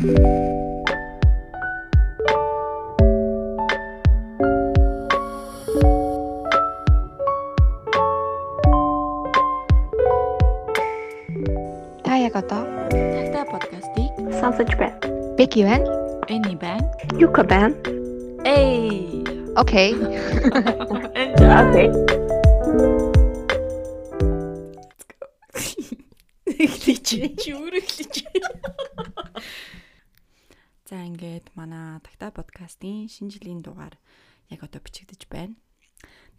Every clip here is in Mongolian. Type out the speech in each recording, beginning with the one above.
Та яг одоо Тагтаа подкастыг сонсож байна. Беки байна. Эни байна. Юка байна. Эй. Окей. Окей. Эхлэж чи өөрөглөж. За ингээд манай Тагтаа подкастын шинэ жилийн дугаар яг одоо бичигдэж байна.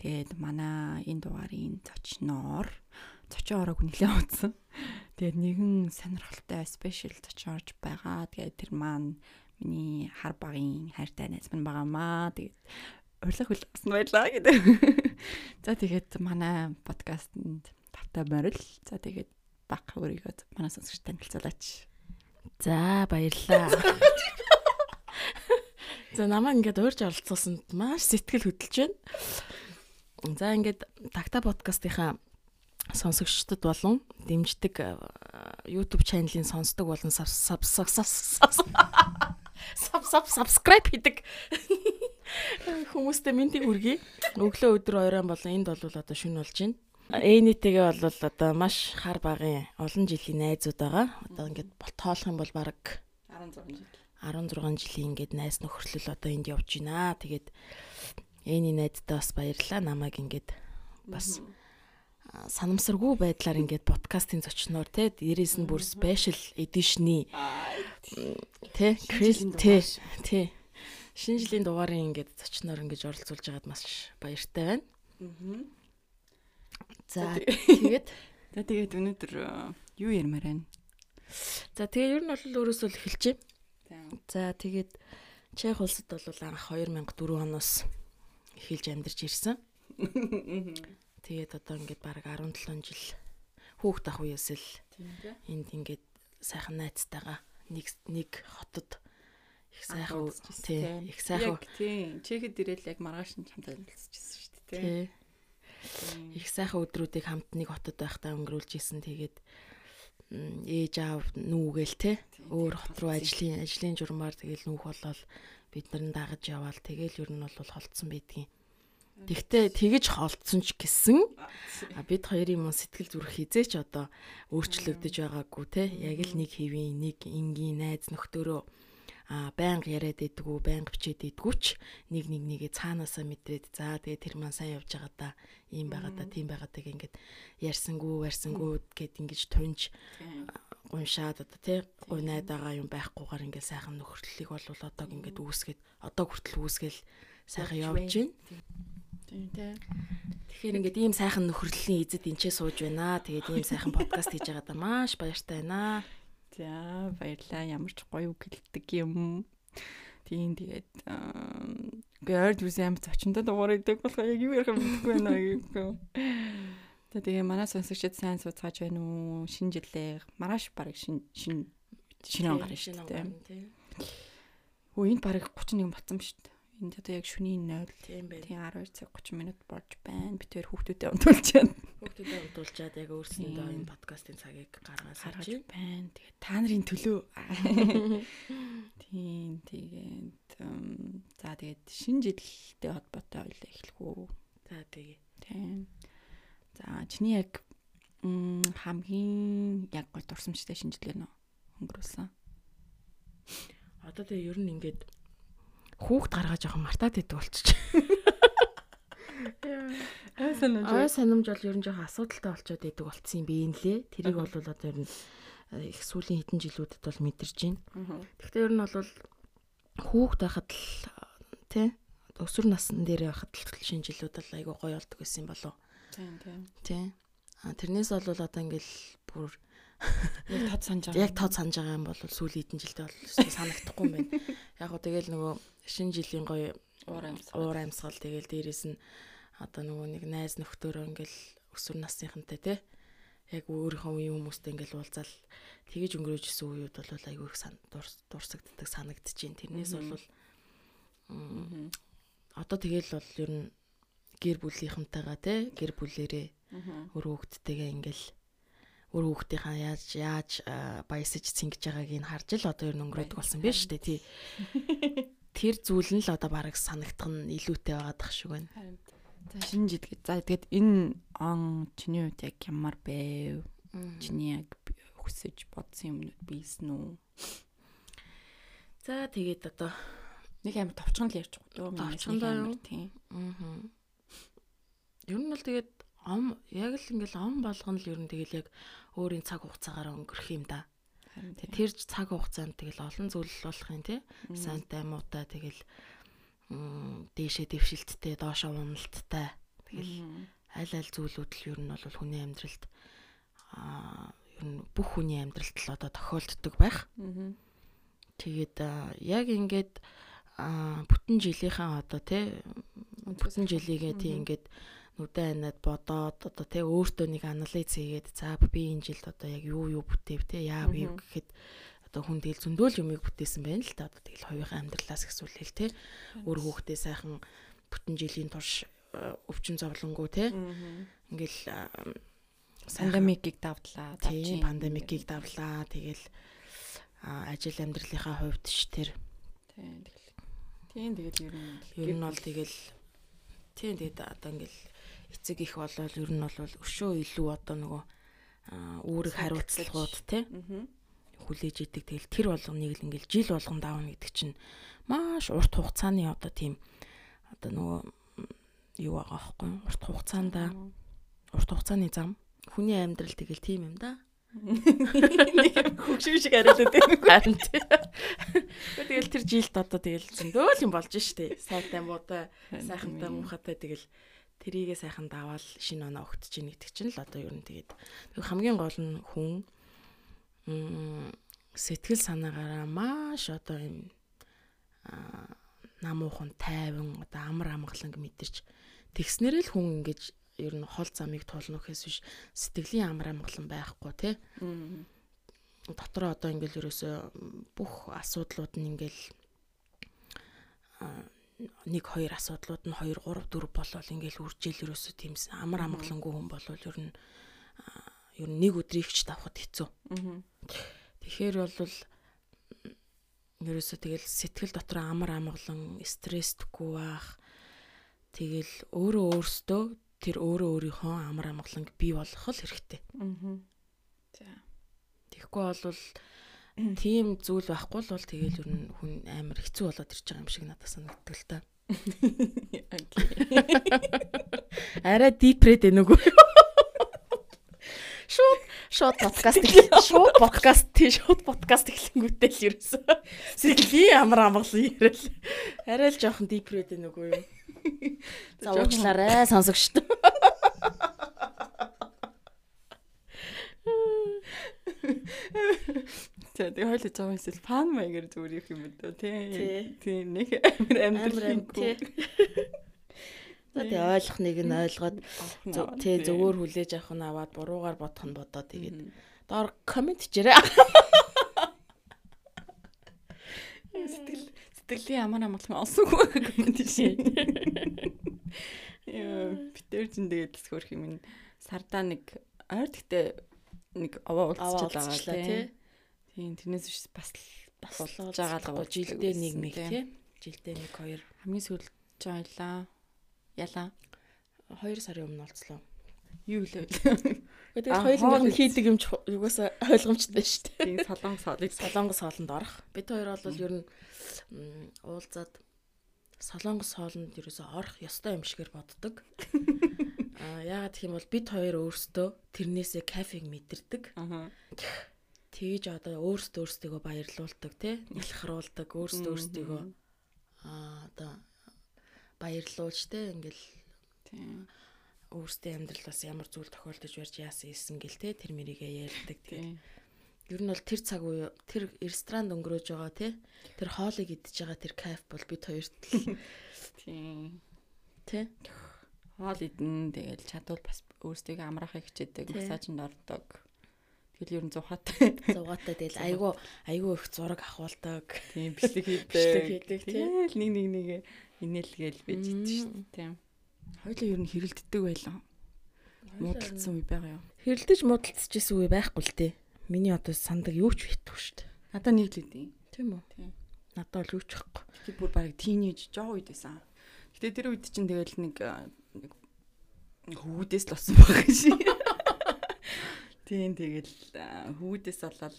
Тэгээд манай энэ дугаарын зочноор зочин ороог нэлээд удсан. Тэгээд нэгэн сонирхолтой спешиал зочин орж байгаа. Тэгээд тэр маань миний хар багын хайртай найз минь байгаамаа. Тэгээд урилга хүлээсэн байлаа гэдэг. За тэгээд манай подкастэнд тавтай морил. За тэгээд баг өөрийгөө манай сонсогч танилцуулаач. За баярлаа. За намаа ингээд уурж оролцуулсанд маш сэтгэл хөдлөж байна. За ингээд такта подкастынхаа сонсогчдод болон дэмждэг э, YouTube channel-ын сонсдог болон subscribe хийдэг хүмүүстээ мэндийг хүргэе. Өглөө өдөр оройн болон энд бол одоо шүн болж байна. Энийтэйгээ бол одоо маш хар багын олон жилийн найзууд байгаа. Одоо ингээд тоолох юм бол баг 16 жил. 16 жилийн ингээд найз нөхөрлөл одоо энд явж байна. Тэгээд Эний найдтай бас баярлалаа. Намайг ингээд бас санамсаргүй байдлаар ингээд подкастын зочноор те дээрээс нь бүр special edition-ы те те те шинэ жилийн дугаарын ингээд зочноор ингээд оролцуулж байгаад маш баяртай байна. За тэгээд За тэгээд өнөөдөр юу ярмаар байна? за тэгээ ер нь бол өөрөөсөө л эхэлчихье. За. Тэгээд Чех улсад бол анх 2004 оноос эхэлж амьдарч ирсэн. Тэгээд одоо ингээд баг 17 жил хүүхд ах үеэс л энд ингээд сайхан найзтайгаа нэг нэг хотод их сайхан тий их сайхан тий. Чехэд ирэл яг маргааш нь хамт ажиллажсэн шүү дээ тий. их сайхан өдрүүдийг хамт нэг хотод байхдаа өнгөрүүлж исэн. Тэгээд ээж аав нүүгээл те өөр хот руу ажлын ажлын журмаар тэгэл нүүх болол бид нар дагаж яваал. Тэгэл ер нь бол холцсон байдгийн. Тэгтээ тэгэж холцсон ч гэсэн бид хоёрын мөн сэтгэл зүрх хизээч одоо өөрчлөгдөж байгаагүй те. Яг л нэг хэвийн нэг энгийн найз нөхдөөрөө а байнга яриад идэггүй байнга бичээд идэггүй ч нэг нэг нэгээ цаанаасаа мэдрээд за тэгээ тэр маань сайн явж байгаа да ийм байгаа да тийм байгаа да ингээд ярьсангүй ярьсангүй гэд ингэж тунж гуншаад одоо тий гунайд байгаа юм байхгүйгээр ингээд сайхан нөхөрлөлийг бол одоо ингээд үүсгээд одоо хүртэл үүсгээл сайхан явж байна. Тийм тий. Тэгэхээр ингээд ийм сайхан нөхөрлөлийн эзэд энчээ сууж байна. Тэгээд ийм сайхан подкаст хийж байгаа да маш баяртай байна. За баярлаа. Ямар ч гоё үг хэлдэг юм. Тийм тэгээд гэрд үсэн амт зочиндод дуурайдаг болохоор яг юу ярих юм мэдэхгүй байна гэх. За тэгээ манай сонсогчид сайн сууцгааж байна уу? Шинэ жилээ маргааш баг шин шин шинэ он гарна шүү дээ. Хөө энд баг 31 болсон шүү дээ. Энд одоо яг шөнийн 0 Тийм байх. тийм 12 цаг 30 минут болж байна. Би тэр хүүхдүүдэд унтуулж байна. Хүүхдүүдэд удуулчаад яг өөрсөндөө энэ подкастын цагийг гаргаж гаргаж байна. Тэгээд та нарын төлөө. Тийм тэгээд за тэгээд шинэ жилтэй холбоотой ойлоо эхлэх үү. За тэгээ. Тийм. За чиний яг хамгийн яг гол дурсамжтай шинэ жил байна уу? Өнгөрүүлсэн. Одоо тэгээ ер нь ингээд хүүхд гаргаж явах мартаад идэг болчих. Аа санаж. Ой санамж бол ер нь жоохон асуудалтай болчиход идэг болцсон юм бэ нлээ. Тэрийг бол одоо ер нь э, их сүүлийн хэдэн жилүүдэд бол мэдэрч байна. Гэхдээ ер нь бол хүүхд байхад л тий өсвөр насны дээр байхад л шинэ жилүүд бол айгүй гоё болдог гэсэн юм болов Тийм тийм. тий. А тэрнээс бол одоо ингээл бүр Яг тод санаж байгаа. яг тод санаж байгаа юм бол сүүлийн хэдэн жилдээ бол санагдахгүй юм байна. Яг гоо тэгэл нөгөө шинэ жилийн гоё уур амьсгал. уур амьсгал тэгэл дээрэс нь одоо нөгөө нэг найз нөхдөөрөө ингээл өсвөр насныхантай те яг өөрийнхөө үеийн хүмүүстэй ингээл уулзаал тэгэж өнгөрөөж исэн үеуд бол айгүй их дурсагддаг санагдчихээн тэрнээс бол одоо тэгэл бол ер нь гэр бүлийнхэнтэйгээ те гэр бүлэрээ Мгм. өөр хүүхдтэйгээ ингээл өөр хүүхдийнхаа яаж яаж баясаж цингэж байгааг нь харж л одоо ер нь өнгөрөөдөг болсон биш үү тий. Тэр зүйл нь л одоо бараг санагдах нь илүүтэй байгаад ах шиг байна. Харин. За шинэ жид гэж. За тэгээд энэ он чиний хувьд яг ямар байв? Чиний яг хүсэж бодсон юмнууд биелсэн үү? За тэгээд одоо Нэг амар товчхон л ярьж байгаа дөө. Товчхон юу? Тийм. Аа. Ер нь бол тэгээд ом яг л ингээл ом болгоно л ер нь тэгэл яг өөрийн цаг хугацаагаар өнгөрөх юм да. Харин Тэгээд тэр цаг хугацаанд тэгэл олон зүйл болох юм тий. Сайнтай муутай тэгэл дээшээ дэвшилттэй, доошоо уналттай. Тэгэл аль аль зүйлүүд л ер нь бол хүний амьдралд аа ер нь бүх хүний амьдралд л одоо тохиолддог байх. Тэгээд аа, яг ингээд бүтэн жилийнхаа одоо тий бүтэн жилигээ тий ингээд нүдэн анаад бодоод одоо тий өөртөө нэг анализ хийгээд за би энэ жилд одоо яг юу юу бүтээв тий яав юу гэхэд одоо хүн тэгэл зөндөл юмыг бүтээсэн байна л та одоо тэгэл хоёрын амьдралаас гэсүүлэл тий өөр хүүхдээ сайхан бүтэн жилийн турш аа, өвчин зовлонгоо тий ингээл сайхан- Пандемикийг давдлаа. тийм пандемикийг давлаа тэгэл ажил амьдралынхаа хувьд ш тэр. Тийм тэгэл. Ер нь ер нь бол тэгэл тийм тэгээд одоо ингээл эцэг их болол ер нь бол өшөө илүү одоо нөгөө үүрэг хариуцлагууд тий Аа. Хүлээж идэг. Тэгэл тэр болгоныг л ингээл жил болгон давна гэдэг чинь маш урт хугацааны одоо тийм одоо нөгөө юу байгаа аахгүй юу? урт хугацаанд урт хугацааны зам. Хүний амьдрал тэгэл тийм юм да. Хөгшиг шиг хариулаад байна. харин тэгэл тэр жилд одоо тэгэл зөндөл юм болж штэ. Сайтай муутай сайхантай муухатай тэгэл тэрийгээ сайхан даваал шинэ оноо өгтөж ийн гэдэг чинь л одоо ер нь тэгээд. Тэг хамгийн гол нь хүн сэтгэл санаагаараа маш одоо юм намуухан тайван одоо амар амгаланг мэдэрч тэгснэрэл хүн ингэж ер нь хол замыг туулна гэхээс биш сэтгэлийн амар амгалан байхгүй тий дотроо одоо ингээл ерөөсөө бүх асуудлууд нь ингээл нэг хоёр асуудлууд нь 2 3 4 болол ингээл үржил ерөөсөө тийм амар амгалангүй хүн болвол ер нь ер нь нэг өдрийгч давхад хэцүү. Тэгэхээр бол ерөөсөө тэгэл сэтгэл дотор амар амгалан стресстгүй байх. Тэгэл өөрөө өөртөө тэр өөрөө өөрийнхөө амар амгаланг бий болгох л хэрэгтэй. За. Тэгэхгүй бол тийм зүйл байхгүй л бол тэгэл ер нь хүн амар хэцүү болоод ирж байгаа юм шиг надад санагддаг л та. Арай дипред байна үгүй. Шууд шууд подкаст шууд подкаст тий шууд подкаст эхлэнгүүтэй л ерөөсөө. Сэтгэлийн амар амгалан ярил. Арай л жоохон дипред байна үгүй юу? За уучлаарай сонсогчд. За тэгээ хойло жоо эсвэл фан маягаар зүгээр их юм дөө Тий. тий. Тий нэг амар амьдралын тий. За тий ойлгох нэг нь ойлгоод тий зөвөр хүлээж авах нь аваад буруугаар бодох нь бодоод тэгээд доор комент хийрээ. сэтгэл сэтгэлийн амар амгалан олсонгүй комент шээ. Яа, битэр чин тэгээд зөвхөх юм сардаа нэг ойр гэхдээ нэг аваа Аваа уулзчихлаа уулзчлаа, тий. тий. Тийм тэрнээс биш бас л бас жагаал байгаа жилдээ нэг нэг тий. Жилдээ нэг хоёр Хамгийн сүүлд жаалаа. Ялаа. 2 сарын өмнө олцлоо. Юу лээ. Тэгээд хоёуланг нь хийдэг юм ч юугасаа ойлгомжтой шүү дээ. Тийм солонгос хоолыг Солонгос хоолнд орох. Бид хоёр бол ер нь уулзаад солонгос хоолнд ерөөсөө орох ёстой юм шигээр боддог. Аа яагаад гэх юм бол бид хоёр өөрсдөө тэрнээсээ кафег мэдэрдэг. Аа. Тэгж одоо өөрсдөө өөрсдөө баярлуулдаг тий нэлхруулдаг өөрсдөө өөрсдөө аа одоо баярлуулж тий ингээл Тийм. өөрсдөө амьдралаас ямар зүйл тохиолдож барьж яасан ийсэн гэл тий тэр мэрийгээ ярьдаг Тийм. ер нь бол тэр цаг үе тэр ресторанд өнгөрөөж байгаа тий тэр хоолыг идж байгаа тэр кайф бол бид хоёрт л Тийм. тий Хоол идэн тэгэл чадвал бас өөрсдөө амраахыг хичээдэг, массажинд ордог. Тэгэл ер нь зугаатай. зугаатай тэгэл айгүй айгүй их зураг ахуулдаг Тийм бичлэг хийдэг. Бичлэг хийдэг. Тэгэл нэг нэг нэг инээлгээл байж идэв шүү дээ. Тийм. Хоёлоо ер нь хэрэлддэг байлаа. Муудалцсан үе байгаа юу? Хэрэлдэж муудалцчихсэн үе байхгүй л дээ. Миний одоо сандаг юу ч битгүй шүү дээ. Надаа нэг л үдээ. Тийм үү? Тийм. Надад бол юу ч байхгүй. Тэр бүр баг тийнейж жоо үед байсан. Гэтэ тэр үед чинь тэгэл нэг нэг хүүдээс л болсон байгаа ши. Тийм тэгэл а, хүүдээс болол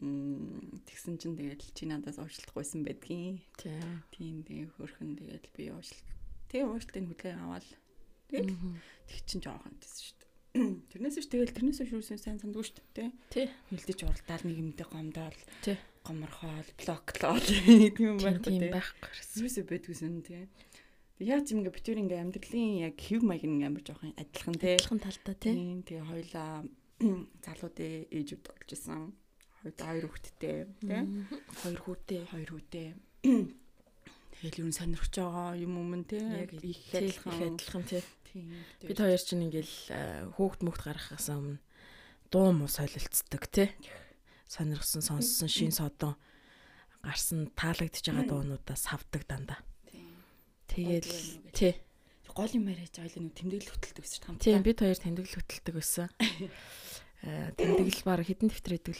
тэгсэн чинь тэгэл чи надаас уучлахгүйсэн байдгийн. Тийм. Тийм тэгээ хөрхөн тэгэл би уучлал. Тэгээ уучлалтын хөдөлгөөн аваад тэгэл тэг чин жоохон тийсэн шүү дээ. Тэрнээс биш тэгэл тэрнээс биш юусэн сайн сандгүй шүү дээ. Тий. Хилдэж уралдаал нэг юмдээ гомдоол. Тий. Гоморхоол, блоклол тийм Тийм байхгүй тийм тий. байхгүй. Юусоо байдгүйсэн тий. Яа ч юм ингээ битүүр ингээ амьдралын яг хэв маяг нь амар жоохон адилхан тий. Адилхан талдаа тий. Тэгээ хоёлаа залуудын ээжүүд болж исэн. Хоёулаа хоёр хүүхэдтэй тий. Хоёр хүүтэй. Хоёр хүүтэй. Тэгэл юу сонирхож байгаа юм өмнө тий. Яг их адилхан. адилхан тий. Бид хоёр чинь ингээл хөөгд мөхт гаргахаас өмнө дуу муу солилцдог тий. Сонирхсон сонссон шин содон гарсан таалагдж байгаа дуунуудаас авдаг дандаа. Тэгэл тий. Гол юм яриач ойлоо нэг тэмдэглэл хөтэлдэг гэсэн хамт. Тийм бид хоёр тэмдэглэл хөтэлдэг байсан. Э тэмдэглэл баг хэдэн дэвтэр өгдөг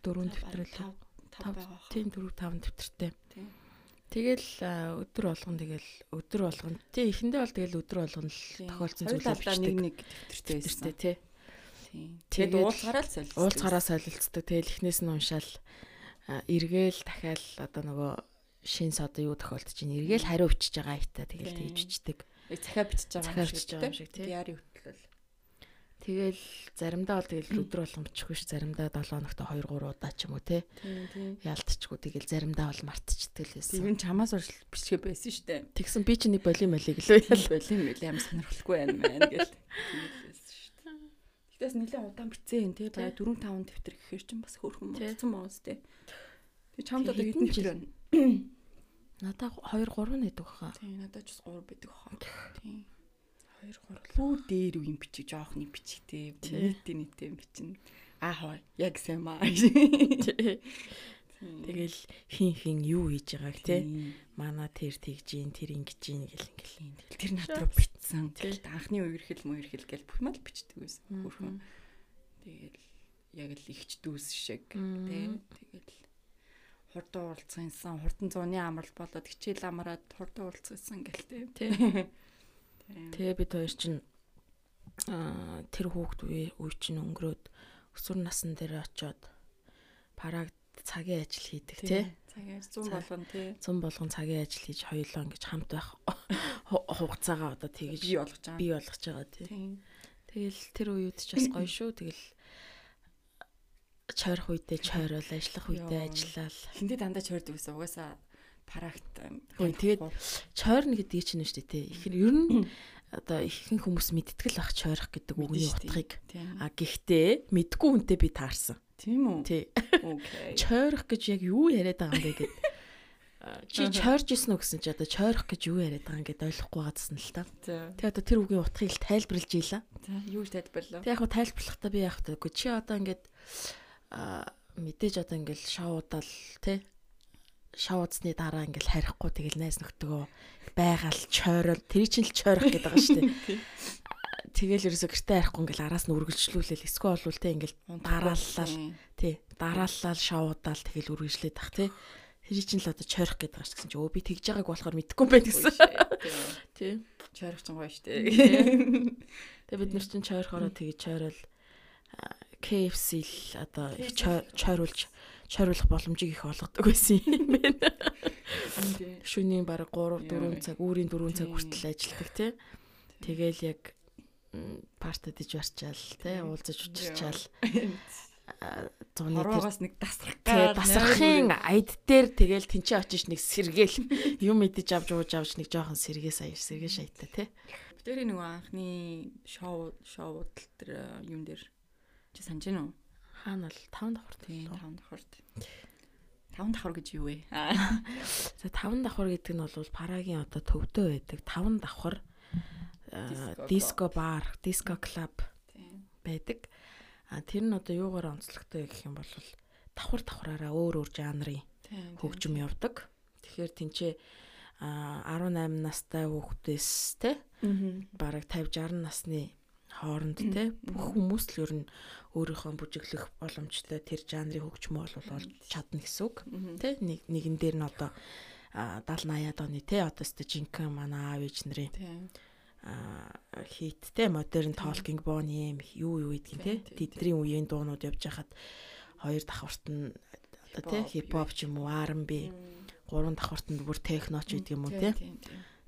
лээ? Дөрвөн дэвтэр л. тав тав. Тийм дөрөв таван дэвтэртэй. Тэгэл өдөр болгон тэгэл өдөр болгон тий эхэндээ бол тэгэл өдөр болгон л тохиолдсон зүйлээ нэг нэг дэвтэртэй байсан. тий. Тэгээд уулзгараа л солилцсон. уулзгараа солилцдог. Тэгэл эхнээс нь уншаал эргээл дахиад одоо нөгөө шин содо юу тохиолдож чинь эргээл хариу өчөж байгаа айтаа тэгэл тэгж бичдэг. Яг захиа бичиж байгаа юм шиг, тий. Яарын хөтлөл. Тэгэл заримдаа бол тэгэл өдөр болгон бичихгүй ш заримдаа 7 хоногт 2 3 удаа ч юм уу тий тийм. яалтчгүй тэгэл заримдаа бол мартчихдаг л байсан. Тийм чамаас урьж бичгээ байсан дээ. Тэгсэн би чинь нэг болим малыг лөө ял. Болим байл амар сонирхолтой байна мэн гэл. Тэгтээс нэлээд удаан тий. Бага 4 5 дэвтэр гэхээр чинь бас хөөрхөн Тий. муудсан моос тий. Тэг чамд одоо Хэдэн жил? байна? Надаа 2 3 нэдэг хаа. Тийм надад ч бас 3 байдаг хаа. Тийм. 2 3 лүү дээр үе бичиг жоохны бичигтэй. Нийтээ нийтээ бичнэ. Аа хоо яг сайн маа. Тэгэл хин хин юу хийж байгааг тий мана тэр тэгж ин тэр ингэж ин гэл ингээл. Тэр над руу битсэн. Тэгэл анхны үерхэл мөөрхэл гэл бүх мал бичдэг байсан. Хөрхөн. Тэгэл яг л ихч дүүс шиг тий. Тэгэл хурдан уулзсан, хурдан зууны амрал болоод хичээл амраад хурдан уулзсан гэл тий. Тий. Тийм. Тэгээ бид хоёр чинь аа тэр хүүхд үе чинь өнгөрөөд өсвөр насн дээр очиод параг цагийн ажил хийдэг тий. Цагаас 100 Цаг. болгон тий. Зам болгон цагийн ажил хийж хоёулаа ингэж хамт байх ху- хугацаагаа одоо тэгж бий болгож байгаа. бий болгож байгаа тий. Тэгэл тэр үед ч бас гоё шүү. Тэгэл чойрох үедээ чойрол, ажиллах үедээ Йоо. ажиллал. Хиндэ дандаа чойрдог гэсэн. Угаасаа парагт Ой, тэгээд чойрно гэдэг чинь шүү дээ тий. Ихэр ер нь одоо ихэнх хүмүүс мэддэг л ах чойрох гэдэг үгний утгыг. А гэхдээ мэдгүй хүнтэй би таарсан. Тийм үү? Тий. Окей. Чойрох гэж яг юу яриад байгаа юм бэ гэд. Чи чойрж исэн үү гэсэн чи одоо чойрох гэж юу яриад байгаа юм гэд ойлгохгүй гадсан л та. Тэгээ одоо тэр үгийн утгыг л тайлбарлаж ийлаа. За, юу тайлбарлаа. Тэг яг хуу тайлбарлахдаа би яг таахгүй чи одоо ингээд мэдээж одоо ингээд шоудаал тий шоудсны дараа ингээд харихгүй тэгэл найс нөхдөгөө байгаал чойрол тэр чинь л чойрох гэдэг байгаа шүү дээ. Тэгэл ерөөсө гэртээ харихгүй ингээд араас нь үргэлжлүүлээл эсвэл болвол тий ингээд дарааллал тий дарааллал шоудаал тэгэл үргэлжлээд тах тий Тэр чинь л одоо чойрох гэдэг байгаа ч гэсэн чи өө би тэгж байгааг болохоор мэдэхгүй юм байна гэсэн. Тий. Чойрох ч гоё штэ. Тэгээ бид нар чинь чойрохороо тэгж чойрол KFC л одоо чойруулж чойруулах боломжийг их олгодог байсан юм байна. Шөнийн баг 3 4 цаг, үүрийн 4 цаг хүртэл ажилладаг тий. Тэгэл яг партад иж барчаал тий уулзаж учирчаал зуны тэр Хорвоогоос нэг тасрах Тэгээ басрахын аяд дээр тэгэл тэнцээ очиж нэг сэргээл юм мэдэж авч ууж авч нэг жоохон сэргээ саяр сэргээ шайтаа тий. Тэр нөгөө анхны шоу шоуд тэр э, юм дээр чи санаж байна уу? Хаана л 5 давхар Тийм, тийм. таван давхарт. Таван давхар гэж юу вэ? За 5 давхар гэдэг нь бол парагийн одоо төвдөө байдаг 5 давхар Диско диско бар, диско клуб байдаг. А тэр нь одоо юугаар онцлогтой гэх юм бол давхар давхраараа өөр өөр жанрын хөгжим явдаг. Тэгэхээр тэнцээ а 18 настай хүүхдээс те бараг 50 60 насны хооронд те бүх хүмүүс л ер нь өөрийнхөө бүжиглэх боломжтой тэр жанрын хөгжмөө бол олж чадна гэсэн үг те. Нэг нэгэн дээр нь одоо 70 80-аад оны те одоо өстө жинкэн манай аав ээж нарын хит те модерн толкинг бони юм юу юу гэдгийг те. тэдний үеийн дуунууд явж хахад хоёр давхарт нь одоо те хипхоп ч юм уу R&B гурван давхарт нь бүр техно ч гэдэг юм уу те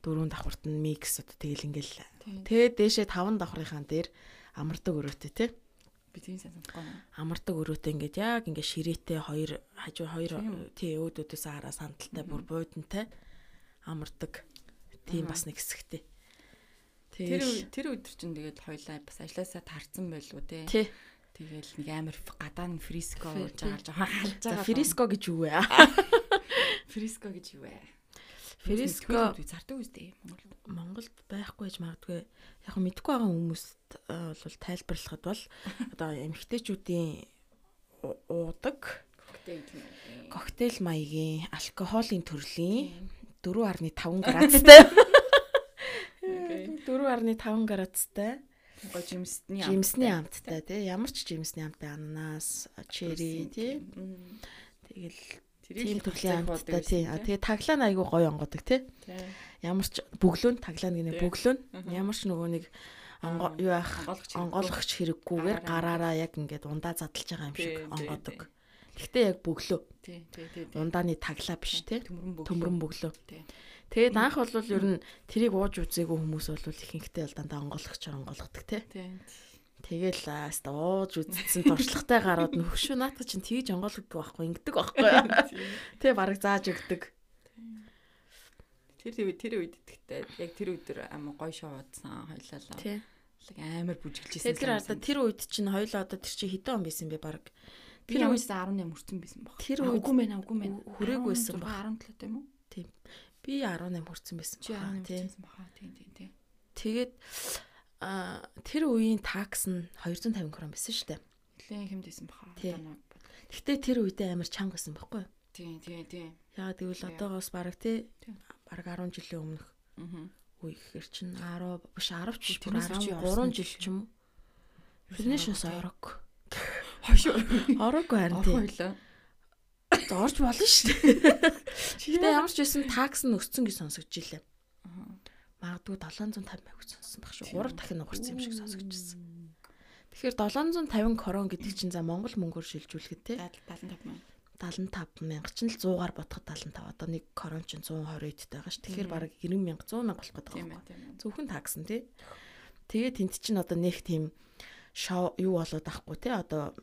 Дөрвөн давхарт нь микс одоо тэгэл ингээл Тийм. тэгээ дээшээ таван давхрынхаа дээр амардаг өрөөтэй те Би тийм санахгүй амардаг өрөөтэй ингээд яг ингээд ширээтэй хоёр хажуу хоёр тий өөдөөдөөс хараа сандалтай бүр буудантай амардаг. Тийм бас нэг хэсэгтэй. Тэр тэр өдөр чинь тэгээд хоёлаа бас ажилласаа тарцсан байлгүй те. Тэгэл нэг амар гадаа нь фриско Фри- ууж байгаа жоохон халж байгаа. фриско гэж юу вэ? Фриско гэж юу вэ? Фриско зардаг үстэй Монголд. Монголд байхгүй гэж магадгүй. Яг нь мэдгүй байгаа хүмүүст э, бол тайлбарлахад бол одоо эмэгтэйчүүдийн уудаг Коктейл маягийн. алкоголын төрлийн 4.5 градустай Окей. 4.5 градустай Гоо жимсний жимсний амттай тий. Ямар ч жимсний амттай ананас чери тий. тэгэл тийм төрлийн амттай тий а тэгээ таглаа нь айгу гоё онгодог тий ямар ч бөглөө таглаа нэг Тий. бөглөө Аха. ямар ч нөгөө нэг онгоо Аа, юу ах онгойлгох хэрэггүйгээр Гараараа. яг ингээд ундаа задлж байгаа юм шиг тий. гэхдээ яг бөглөө Тий, тий, тий. ундааны таглаа биш тий Төмрөн бөглөө. Тий. тэгээд анх бол ер нь тэрийг ууж үзээгүй хүмүүс бол ихэнхдээ л дандаа онгойлгочоор онгойлгодог тий Тий. Тэгэл аста ууж үзсэн туршлагатай гарууд нөхшөө наата чинь тгийж онгойлгодог байхгүй ингэдэг байхгүй Тэ бараг зааж өгдөг. Тэр тэр үед итгэвтэй яг тэр өдөр амар гоё шоу удсан хоёлаа. Тий. Лаг амар бүжиглжсэн. Тэгэхээр одоо тэр үед чинь хоёлоо одоо тэр чи хэдэн он байсан бэ бараг. тэр тэр үед үед 18 хүрсэн байсан баг. Тэр үед үгүй мэн үгүй мэн хүрээгүй байсан баг. 17 тийм үү? би 18 хүрсэн байсан Чи баха. 18 Тий. хүрсэн баха. Тийм тийм тийм. Тэгээд а тэр үеийн такс нь 250 крон байсан шүү дээ. Нилээн хэмдээсэн баха. Гэхдээ тэр үедээ амар чанга байсан байхгүй юу? Тийм тийм тийм. Яагаад гэвэл одоогоос бараг тий бараг 10 жилийн өмнөх Аа. үе гэхэр чинь 10 биш 10 ч чи 13 орсон жил ч юм уу. Тэрнээс шээс орог. Хошоо. Ороогүй харин тий. Оройлоо. За, Орж болно шүү дээ. Гэтэ ямар ч байсан такс нь өссөн гэж сонсогдож илээ. Магадгүй 750 маяг сонссон баг шүү. 3 дахин нугарсан юм шиг сонсогдчихсэн. Тэгэхээр 750 корон гэдэг чинь за Монгол мөнгөөр шилжүүлэхэд те 75 мянга. 75 мянга чинь л 100-аар бодоход 75 одоо нэг корон чинь 120 тэй байгаа ш. Тэгэхээр бараг 90 мянга 100 мянга болох гэдэг байна. Зөвхөн такс нь тий. Тэгээ тент чинь одоо нэг тийм шоу юу болоод ахгүй те одоо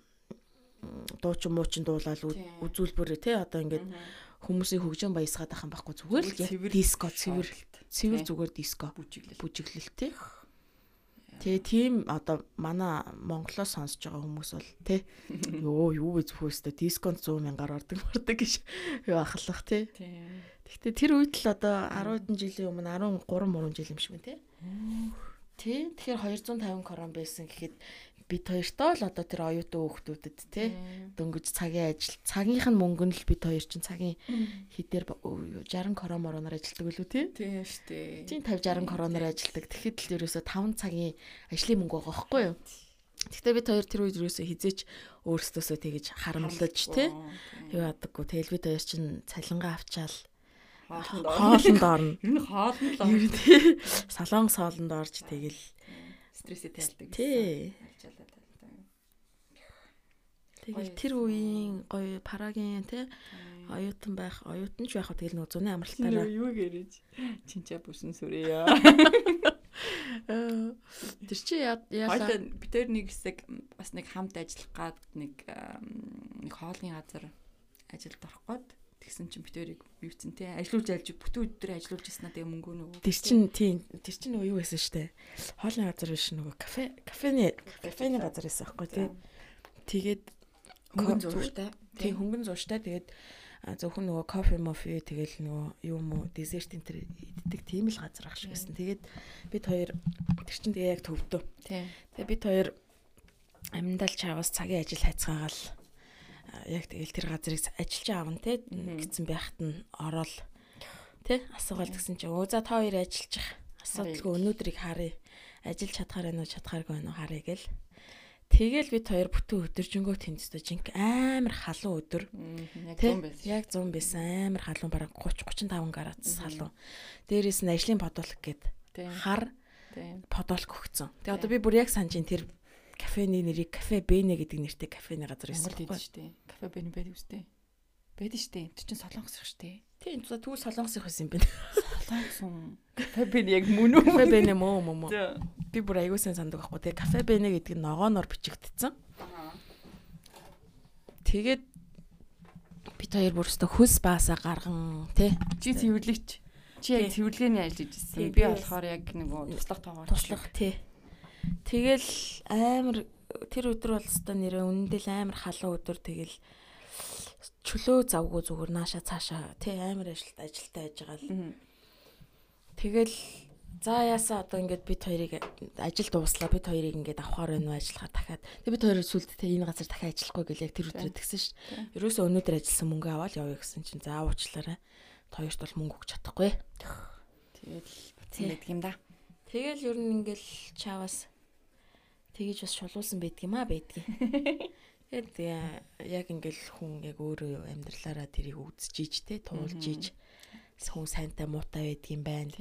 дуучин муучин дуулаад үз- Тийм. үзүүлбэрээ те одоо ингээд Мгм. Хүмүүсийн хөгжин баясгаад ахын байхгүй зүгээр л диско цэвэр цэвэр зүгээр диско бүжиглэл. бүжиглэл те. Тэгээ тийм одоо манай Монголоос сонсож байгаа хүмүүс бол те ёо юу вэ зөвхөөстэй дисконт 100 мянгаар ордог мордог гэж юу ахлах. Тийм. Гэхдээ тэр үед л одоо 10 хэдэн жилийн өмнө 13 3 жил юм шиг байна те. Тий. Тэгэхээр 250 крон байсан гэхэд бид хоёртоо л одоо тэр оюутан хүүхдүүдэд те дөнгөж цагийн ажил цагийнх нь мөнгө нь л бид хоёр чинь цагийн хідээр ба- өө, 60 крон мороноор ажилладаг үлээ тий. Тийм штэ. Тийм 50 60 кроноор ажилладаг. Тэгэхэд л ерөөсө 5 цагийн ажлын мөнгө байгаа байхгүй юу? Гэхдээ бид хоёр тэр үед ерөөсө хизээч өөрсдөөсөө тэгэж харамлаж тий. Юу ядаггүй. Тэгэл бид хоёр чинь цалингаа авчаал Хоолнд орно. Ер нь хоолнд л Ер нь тий. Салон соолонд орж тэгэл стрессээ тайлдаг. тий. Ачаалаа тайлдаг. Тэгэл тэр үеийн гоё парагийн тий оюутан байх, оюутан ч байх тэгэл нөө зуны амралтаараа юу гэрэж чинчаа бүсэн сүрээ. Э, тэр чи яалаа бид тэр нэг хэсэг бас нэг хамт ажиллах гад нэг нэг хоолны газар ажилд орох гээд тэгсэн чинь бид тэрийг юуцэн те ажиллуулж альж бүтэн өдөр ажиллуулж ирсэн тэгээ мөнгөө нөгөө Тэр чин тийм тэр чин нөгөө юу байсан штэ. Хоолны газар биш нөгөө кафе кафены кафены газар байсан байхгүй тий. Тэгээд хөнгөн зурштай тийм хөнгөн зууштай тэгээд зөвхөн нөгөө кофе мофи тэгэл нөгөө юу мо десерт энэ төр иддэг тийм л газар ах шиг байсан. Тэгээд бид хоёр тэр чин тэгээ яг төвдөө. тийм Тэгээ бид хоёр амьдал чаваас цагийн ажил хайцгаагаал яг тэгэл тэр газрыг ажиллаж аавн те гэсэн байхад нь ороод те асуугаал гэсэн чинь өө за та хоёр ажиллаж ах. Асуудалгүй өнөөдрийг харъя. ажил чадхаар байна уу чадхааргүй байна уу харъя гэл. Тэгэл бид хоёр бүтэн өдөржингөө тэнцтэй жинк амар халуун өдөр. Яг Тэ? юм байсан. Яг 100 байсан амар халуун бараг 30 35 градус халуун. Дээрээс нь ажлын подолк гээд хар подолк өгцөн. Тэгээ одоо би бүр яг санаж ин тэр кафений нэрийг кафе Бэнэ гэдэг нэртэй кафений газар байсан. Монгол дэд штэ. Кафе бэний байдаг үстэй. Байдаг штэ. Тэр чинь солонгос их штэ. Тийм тэгвэл солонгос их байсан юм байна. Солонгос. Кафе бэний яг мөн үү? Кафе Бэнэ мөө мөө мөө. Би бүр аягүй сайн сандаг байхгүй. Тэгээ кафе Бэнэ гэдэг нь ногооноор бичигдсэн. Тэгээд бид хоёр бүр өстө хөс баасаа гарган тий Чи цэвэрлэгч. Чи яг цэвэрлэгээний ажиллаж Тий, ирсэн. Би би болохоор яг нөгөө туслах тоогоор туслах тий. Тэгэл амар тэр өдөр бол өстө нэрээ үнэндээ л амар халуун өдөр тэгэл чөлөө завгүй зүгээр нааша цаашаа тий амар ажилт ажилтаа яж байгаа л. Тэгэл за яасаа одоо ингээд бид хоёрыг ажил дууслаа бид хоёрыг ингээд авахаар байна уу ажиллахаар дахиад тэг бид хоёр сүлд те энэ газар дахиад ажиллахгүй гэл яг тэр өдрөө тэгсэн ш. Тийм. Ерөөсөө өнөөдөр ажилласан мөнгө аваад явъя гэсэн чинь за уучлаарай. Хоёрт бол мөнгө өгч чадахгүй. Тэгэл бацсан байдаг юм да. Тэгэл ер нь ингээл чаавас тэгэж бас шулуулсан байдг юм а байдгийг. Тэгээд яг ингээл хүн яг өөрөө амьдралаараа тэрийг үзэж иж те туулж иж хүн сайнтай муутай байдаг юм байна.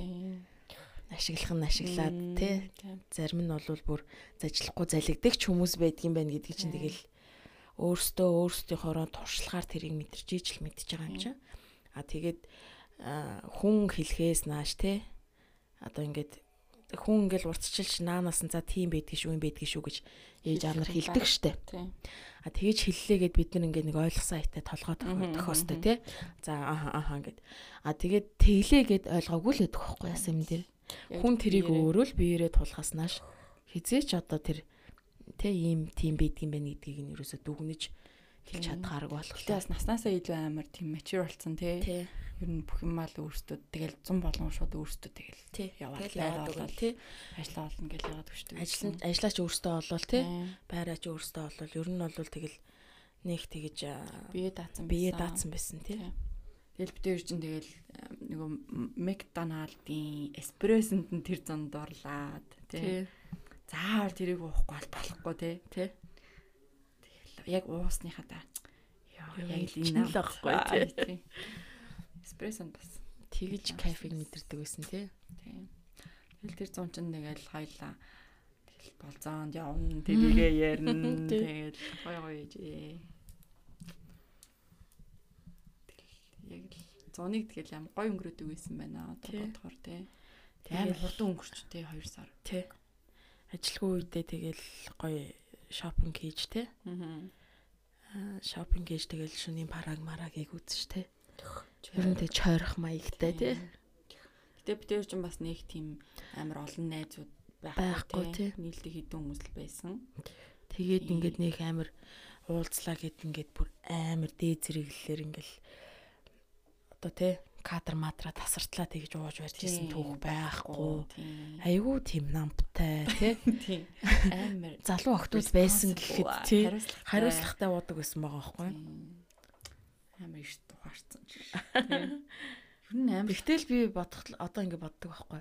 Ашиглах нь ашиглаад те. зарим нь бол бүр зажлахгүй залгидагч хүмүүс байдаг юм байна гэдгийг чинь тэгэл өөртөө өөрсдийнхоороо туршлагаар тэрийг мэдэрч ижил мэдчихэж байгаа юм чинь. А тэгээд хүн хэлхээс нааш те. Одоо ингээд хүн ингээл уртчилж наанаас нь за тийм байдгийг шүү юм байдгийг шүү гэж ээж аав нар хэлдэг штэ. А тэгэж хэллээгээд бид нар ингээд нэг ойлгосон хайтай толгой тохиостой те. За ааха ааха ингээд. А тэгээд тэглээгээд ойлгоогүй л байдаг байхгүй яасан юм дээр. Хүн тэрийг өөрөө л биеэрээ тулхаас нааш хизээч одоо тэр тэ ийм тийм байдаг юм байна гэдгийг нь ерөөсө дүгнэж хэлж Тийм. чадхаарг болох Гэтэ бас наснаасаа илүү амар тийм mature болсон тий. Ер нь бүх юм аа л өөртөө тэгэл 100 болгон шууд өөртөө тэгэл яваад байгаад өгнө тий. ажиллаа болно гэж яагаад өгчдөг. Ажил ажиллаач өөртөө олвол тий. Байраач өөртөө олвол ер нь бол тэгэл нэг тэгэж Бие даацсан бие даацсан байсан тий. Тэгэл бид хоёр чинь тэгэл нөгөө Макдоналдын эспрессонд нь тэр зонд орлаад тий. Заавал тэрийг уухгүй бол болохгүй тий. Тий. Тэгэл яг уусныхаа да. Яа Яа, яг л энэ байхгүй, тий. Эспрессонд бас Тэгэж кафег мэдэрдэг байсан тий. тий. Тэгэл тэр зун чинь тэгэл хоёлаа тэгэл болзоонд явна тэрийгээ ярина тэгэл гой гой ээжээ. Яг л зуныг тэгэл ям гой өнгөрөөдөг байсан байна одоо бодохоор тий. Тэгэл- хурдан өнгөрч тий 2 сар. Тий. Ажилгүй үедээ тэгэл гоё шопинг хийж тий. Аа. Аа, Шопинг хийж тэгэл шөнийн параг марагийг үзэж тий. Ер нь тэг чойрох маягтай тий. Гэтэ бид хоёр ч бас нэг тийм амар олон найзууд Байхгүй, тий. Нийлдэг хэдэн хүмүүс л байсан. Тэгээд ингээд нэг амар уулзлаа гэд ингээд бүр амар дээд зэрэглэлээр ингээл одоо тий кадр матра тасартлаа тэгж ууж барьж исэн түүх байхгүй. Айгуу тийм намптай тий. Амар Залуу охтууд байсан гэхэд тий хариуцлагатай. уудаг байсан байгаа байхгүй. Тийм. Амар их тухаарцсан ч. Тийм. Ер нь амар Тэгтэл би бодох одоо ингээд боддог байхгүй.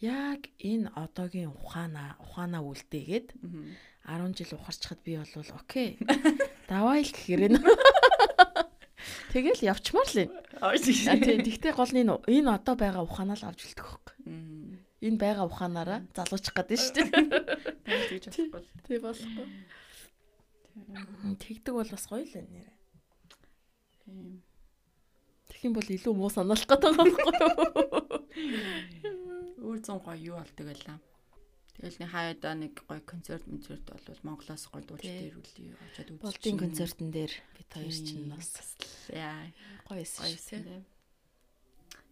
Яг энэ одоогийн ухаанаа ухаанаа үлдээгээд Мгм. 10 жил ухарчхад би болвол окей. Давай л гэхээр нэ. Тэгэл явчмаар л юм. А, тий, Тэгтээ гол нь энэ одоо байгаа ухаанаа л авч үлдэх байхгүй. Энэ байгаа ухаанаараа залуучих гээд шүү дээ. Тэгж болохгүй. Тий болохгүй. Тэгдэг бол бас гоё л байна нэрэ. Тийм. Тэгэх юм бол илүү муу санаалах гэдэг байгаа байхгүй. Өөр зэн гоё юу болдог байлаа. Тэгэл нэг хаяада нэг гоё концерт концерт болвол Монголоос гоё дуулж Тий. дээрүүлээ очоод үзчих. Болдын концертын дээр бид хоёр Тийм. чинь бас яа гоё эссэн гоё шүү юм.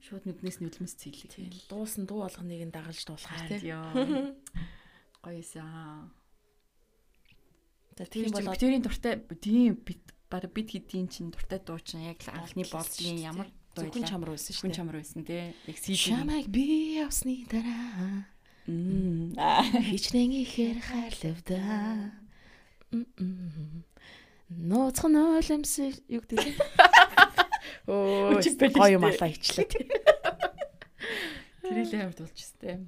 Шууд нүднээс нүлмэс цэглэг. Тийм. Дуусан дуу болгоныг нь дагалж дуулахаар тий. Яа. Гоё эсээ. За Тийм тийм бол бол битэрийн дуртай тийм бит баг бид хэдийн чинь дуртай дуу чинь яг л анхны болдгийн ямар дээ. зөвхөн чамар байсан шүү хүн дээ. чамар байсан те. Яг CD. Чамайг би явсны дараа Мм. хичнээн ихээр хайрлавда. Нууцхан ууламсэр юу гэдэг вэ? Оо, гоё юм алаа ичлээ тий. Тэрийг амар дуулж өстэй.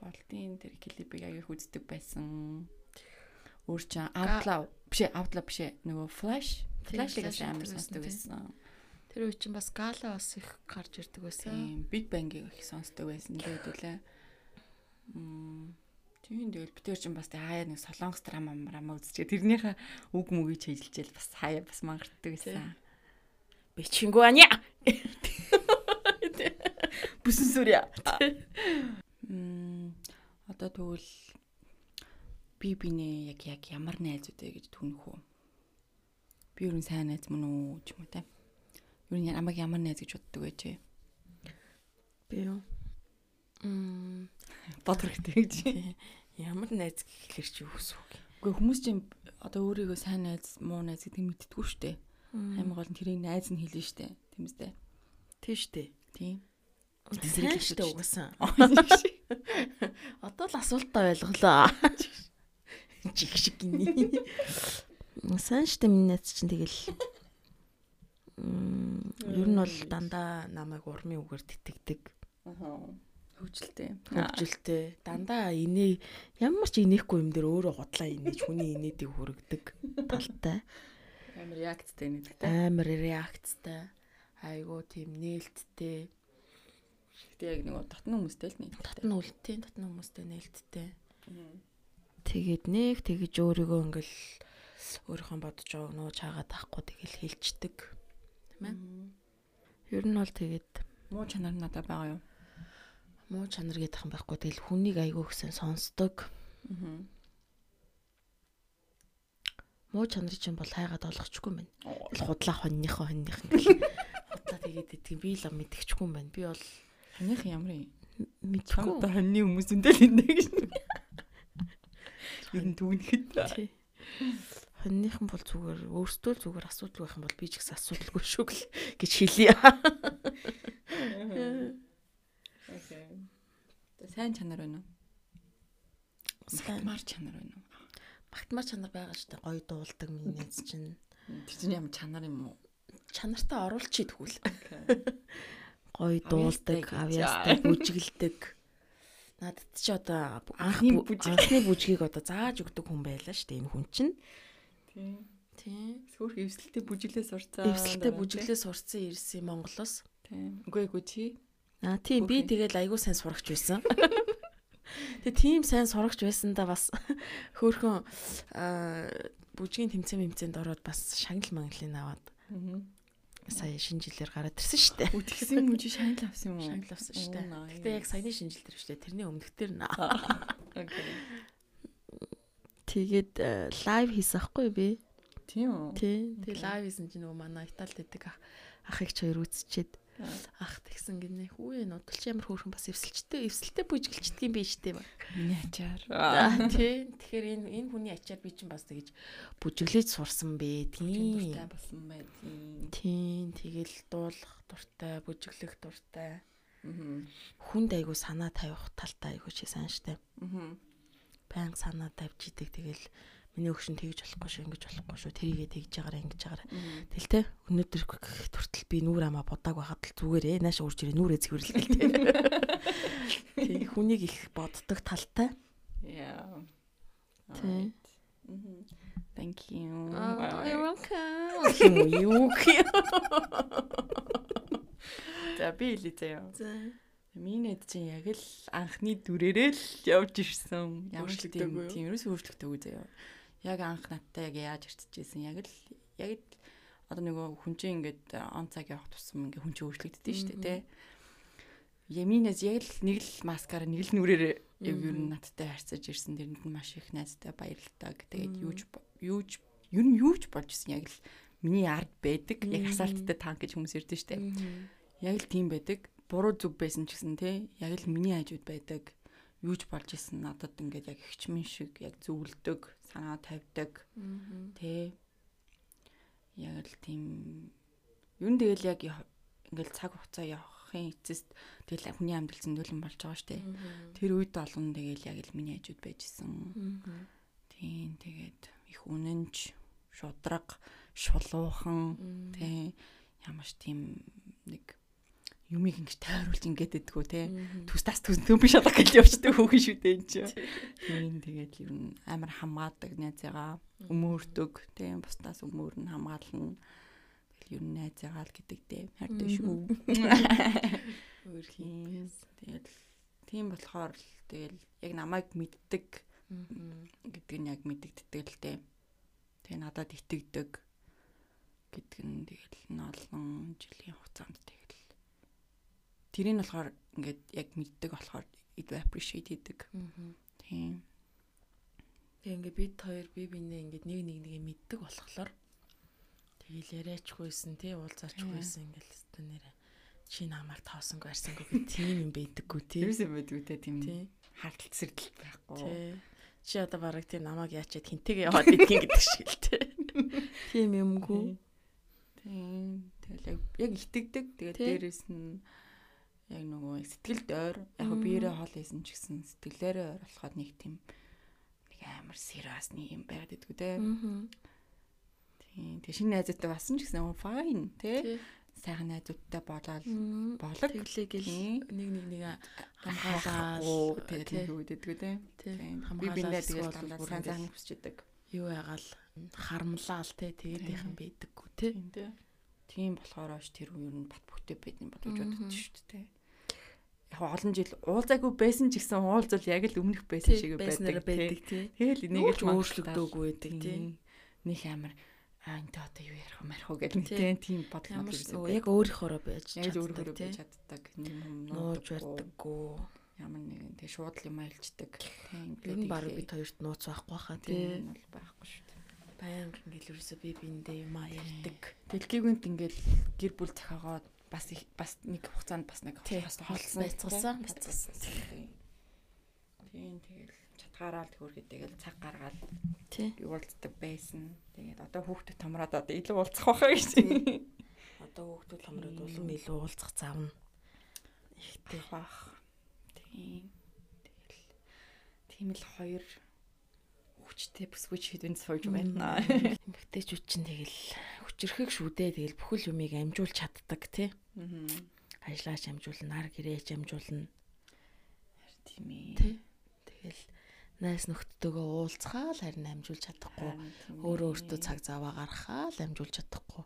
Оролтын тэр клипийг аяг их үздэг байсан. Өөр чинь Outlaw биш Outlaw биш. Нөгөө Flash Flash амар үздэг сонсдог байсан. Тэр үе чинь бас гала бас их гарч ирдэг байсан. Big Bang-ийг их сонсдог байсан л хэдүүлээ. Мм Тийм тэгэл би тэр чинь бас тэг хаяа нэг солонгос драма мрама үзчихээ. Тэрнийхээ үг мөгийг чижилжэл бас хаяа бас мангартдаг байсан. Бичингүү аня. Бүсэн сүрья. Мм одоо тэгвэл би бинэ яг яг ямар найз үдэ гэж түнх үү? Би юу н сайн найз мөн үү ч юм уу те. Юу н намайг ямар найз гэж боддог вэ? Би юу? Мм Бодох хэрэгтэй гэж. ямар найз гэхэлэр чи юу гэсэн үг? Гэхдээ хүмүүс чинь одоо өөрийгөө сайн найз, муу найз гэдэг мэдтгүү штэ. Аймаг гол нь тэрийг найз нь хэлнэ штэ. Тэмстэй. Тийм штэ. Тийм. Сайн штэ угаасан. Жиг Одоо л асуултаа ойлголоо. Жиг шиг гинэ. Сайн штэ миний найз чинь тэгэл Мм ер нь бол дандаа намайг урмын үгээр тэтгдэг. Хөвчлөлтэй. хөвжөлтэй дандаа инээ ямар ч инехгүй юм дээр өөрөө готлаа инээж хүний инээдийг хүргдэг талтай Амар реакттэй нэгтэй. амар реакцтай айгуу тийм нээлттэй Гэтэ яг нэг татна хүмүүстэй л нэг. татна үлдтийн татна хүмүүстэй нээлттэй тэгээд нэг тэгэж өөрийгөө ингээл өөрийнхөө бодож байгаа нөө чаагаад тахгүй тэгэл хэлцдэг тийм ээ ер нь бол тэгээд Муу чанар надад байгаа юу? муу чанар гэдэг юм байхгүй тэгэл хүнийг айгуу гсэн сонсдог Аа. муу чанарыг чинь бол хайгаад олохчгүй юм байна Тэгэл худлаа хоньныхоо хоньных ингээл худлаа тэгээд идэх би л мэдчихгүй юм байна. Би бол Ханих ямар юм? Одоо хоньны хүмүүс үндэл энэ гэж. Ер нь түгнэхэд. Тий. Хоньных нь бол зүгээр өөртөө л зүгээр асуудал байх юм бол би ч гэсэн асуудалгүй шүү гэл гэж хэлье. Окей. Сайн чанар байна уу? Сайн. Мар чанар байна уу? Магтмар чанар байгаа шүү дээ. Гоё дуулдаг миний найз чинь. Тэр чинь ямар чанар юм уу? Чанартаа оруулчих. Окей. Гоё дуулдаг, авьяастай бүжиглдэг. Надад чи одоо анх Анхны анхны бүжгийг одоо зааж өгдөг хүн байлаа шүү дээ энэ хүн чинь. Тийм. Тийм. Сүүр эвсэлтэй бүжиглээ сурцаа. Эвсэлтэй бүжиглээ сурцсан ирсэн Монголоос. Тийм. Үгүй эгүй чи. Аа тийм би тэгэл айгүй сайн сурагч байсан. Тэгээ тийм сайн сурагч байсандаа бас хөөхөн аа бүжгийн тэмцээн тэмцээнд ороод бас шагнал мангалын аваад Аа. Сая шинэ жилээр гараад ирсэн шүү дээ. Үтгсэн мужи шагнал авсан юм уу? Шагнал авсан шүү дээ. Гэтэ яг саяны шинэ жил дээр шүү дээ. Тэрний өмнөх дээр наа. Окей. Тэгээд лайв хийсэн ахгүй би. Тийм үү? Тий. Тэгээ Окей. лайв хийсэн чинь нөгөө манай Италид байдаг ах ахыг ч хоёр үзчихэд. Ах тэгсэн гинэ. Хүүе нуталч ямар хөөрхөн бас эвсэлчтэй эвсэлтэй бүжгэлчдэг юм биш үү? Миний ачаар. Аа тий. Тэгэхээр энэ энэ хүний ачаар би чинь бас тэгэж бүжиглэж сурсан бэ. Тийм. Тийм. болсон бай. Тийм. Тийм. Тэгэл дуулах дуртай, бүжиглэх дуртай. Аа. Хүнд айгу санаа тавих талтай айгу чи сайн штэ. Аа. Баян санаа тавьж идэг тэгэл миний өгшин тэгж болохгүй шүү, ингэж болохгүй шүү. Тэрийгээ тэгж байгаараа ингэж байгаараа. Тэгэл те өнөөдөр хүртэл би нүур амаа будааг байхад л зүгээрээ нааш урж ирээ нүрээ цэвэрлэгээл. Тэг хүнийг их боддог талтай. Тий. Мгм. Thank you. welcome. Юу гэх За би хэлээ заяа. За. Миний хэд чинь яг л анхны дүрээрээ л явж ирсэн. Ямар ч тийм тийм ерөөсөө өөрчлөгдөөгүй заяа. Яг анх надтай яг яаж ирчихсэн. Яг л яг л одоо нөгөө хүн чинь ингээд он цаг явах тусам ингээд хүн чинь өөрчлөгддөг шүү дээ, тэ. Яминаас яг л нэг л маскаар нэг л нүрээр яг ер нь надтай харьцаж ирсэн. Тэрэнд нь маш их найзтай баярлалаа. Тэгээд юуж юуж ер нь юуж болж исэн яг л миний ард байдаг. Яг асаалттай танк гэж хүмүүс ирдэ шүү дээ. Яг л тийм байдаг. Буруу зүг байсан ч гэсэн те яг л миний хажууд байдаг. Юуж болж исэн надад ингээд яг хчмэн шиг яг зөвлөдөг, санаа тавьдаг. Тэ. Яг л тийм ер нь тэгэл яг ингээл цаг хугацаа явахын эцэст тэгэл хүний амьдрал зөндөлөн болж байгаа штэ. Тэр үед олон тэгэл яг л миний хажууд байжсэн. Тийм тэгээд их үнэнч, шудраг, шулуухан тий ямар ч тийм нэг юмыг ингэж тойруулж ингээд идэггүй те. Төс тас төс төм биш алга гэж явчихдаг хүүхэн шүү дээ энэ чинь. Тийм тэгээд ер нь амар хамгаадаг найзыгаа өмөрдөг тийм бусдаас өмөр нь хамгаална. Тэгэл ер нь найзыгаа л гэдэг дээ. Хайртай шүү. Өөр хин. Тэгэл тийм болохоор л тэгэл яг намайг мэддэг гэдэг нь яг мэддэгддэг л дээ. Тэгээ надад итгэдэг гэдэг нь тэгэл олон жилийн хугацаанд тэгэл тэрийг болохоор ингээд яг мэддэг болохоор it appreciate хийдэг. Тийм. Тэгээ ингээ бид хоёр бие биенээ ингээ нэг нэг нэг мэддэг болохоор тэгэл яриачгүйсэн тий уулзаачгүйсэн ингээл өстө нэрэ чи намайг тоосонгүй арсангүй би тийм юм байдаггүй тий. Тэрс юм байдгүй те тийм Тий. хардтал сэрдэл байхгүй. Тий. Чи одоо бараг тий намайг яачаад хинтэйгээ яваад идэх гэдэг шиг л тий. Тийм юмгүй. Тийм. Тэгэл яг итгэдэг. Тэгээд дээрэс нь яг нөгөө сэтгэлд ойр яг хөө биерээ хоол хийсэн ч гэсэн сэтгэлээрээ ойр болоход нэг тийм нэг амар сериасны юм байгаад идэггүй те. Тийм. Тэг шинэ найзуудтай басан ч гэсэн fine те. Сайхан найзуудтай болоод болог. Тэглээ гэл Тийм. нэг нэг нэг хамгаалаа. хамгаалаад нэг үг идэггүй те. тий Тийм. Би биндээ эсвэл дандаа сайн ингээл сайн хүсчихдээ. юу ягаал харамлаал те тэгээд юм байдаггүй те. Тийм те. Тийм болохоор оош тэр үе нь бат бөхтэй байдсан бодож бодож шүү дээ. Яг олон жил уулзаагүй байсан ч гэсэн уулзал яг л өмнөх байсан шиг байдаг. байдаг тий. Тэгэл энийг л өөрчлөгдөөгүй байдаг тий. Нэг амар аа энэ одоо юу ярих юм ярих уу гэдэг тийм тийм бодлоо байдаг. яг өөрийнхоороо байж яг чаддаг өөрө тий. байж чаддаг. Нууж барьдаггүй. Ямар нэгэн тэг шууд л юм айлчдаг. Тийм. Нь баг бид хоёрт нууц байхгүй хаа тий. тийм бол байхгүй шүү дээ. Баян ингээл ерөөсөө би биэндээ юм а ярьдаг. Дэлгийгүнт ингээл гэр бүл захаагаад бас их бас нэг хугацаанд бас нэг холцсон, байцгаасан, байцгаасан. Тийм тэгэл чатгаараа л хөргөд тэгэл цаг гаргаад Тий. уулздаг байсан. Тэгээд одоо хүүхдэд томроод одоо илүү уулзах байхаа гэж. Одоо хүүхдүүд хамраад улам илүү уулзах завна. Ихтэй бах. Тийм. Тэгэл тийм л хоёр хүчтэй бүсгүйч хэдвэн сууж байна. Эмэгтэйчүүд чинь тэгэл хүчрэхэг шүү дээ. Тэгэл бүхэл юмыг амжуулж чаддаг тий. Аа. Ажлаач амжуулна, нар гэрээч амжуулна. Тийм ээ. Тэгэл найс нөхдөдөө уулзхаа л харин амжуулж чадахгүй. Өөрөө өөртөө цаг заваа гаргахаа л амжуулж чадахгүй.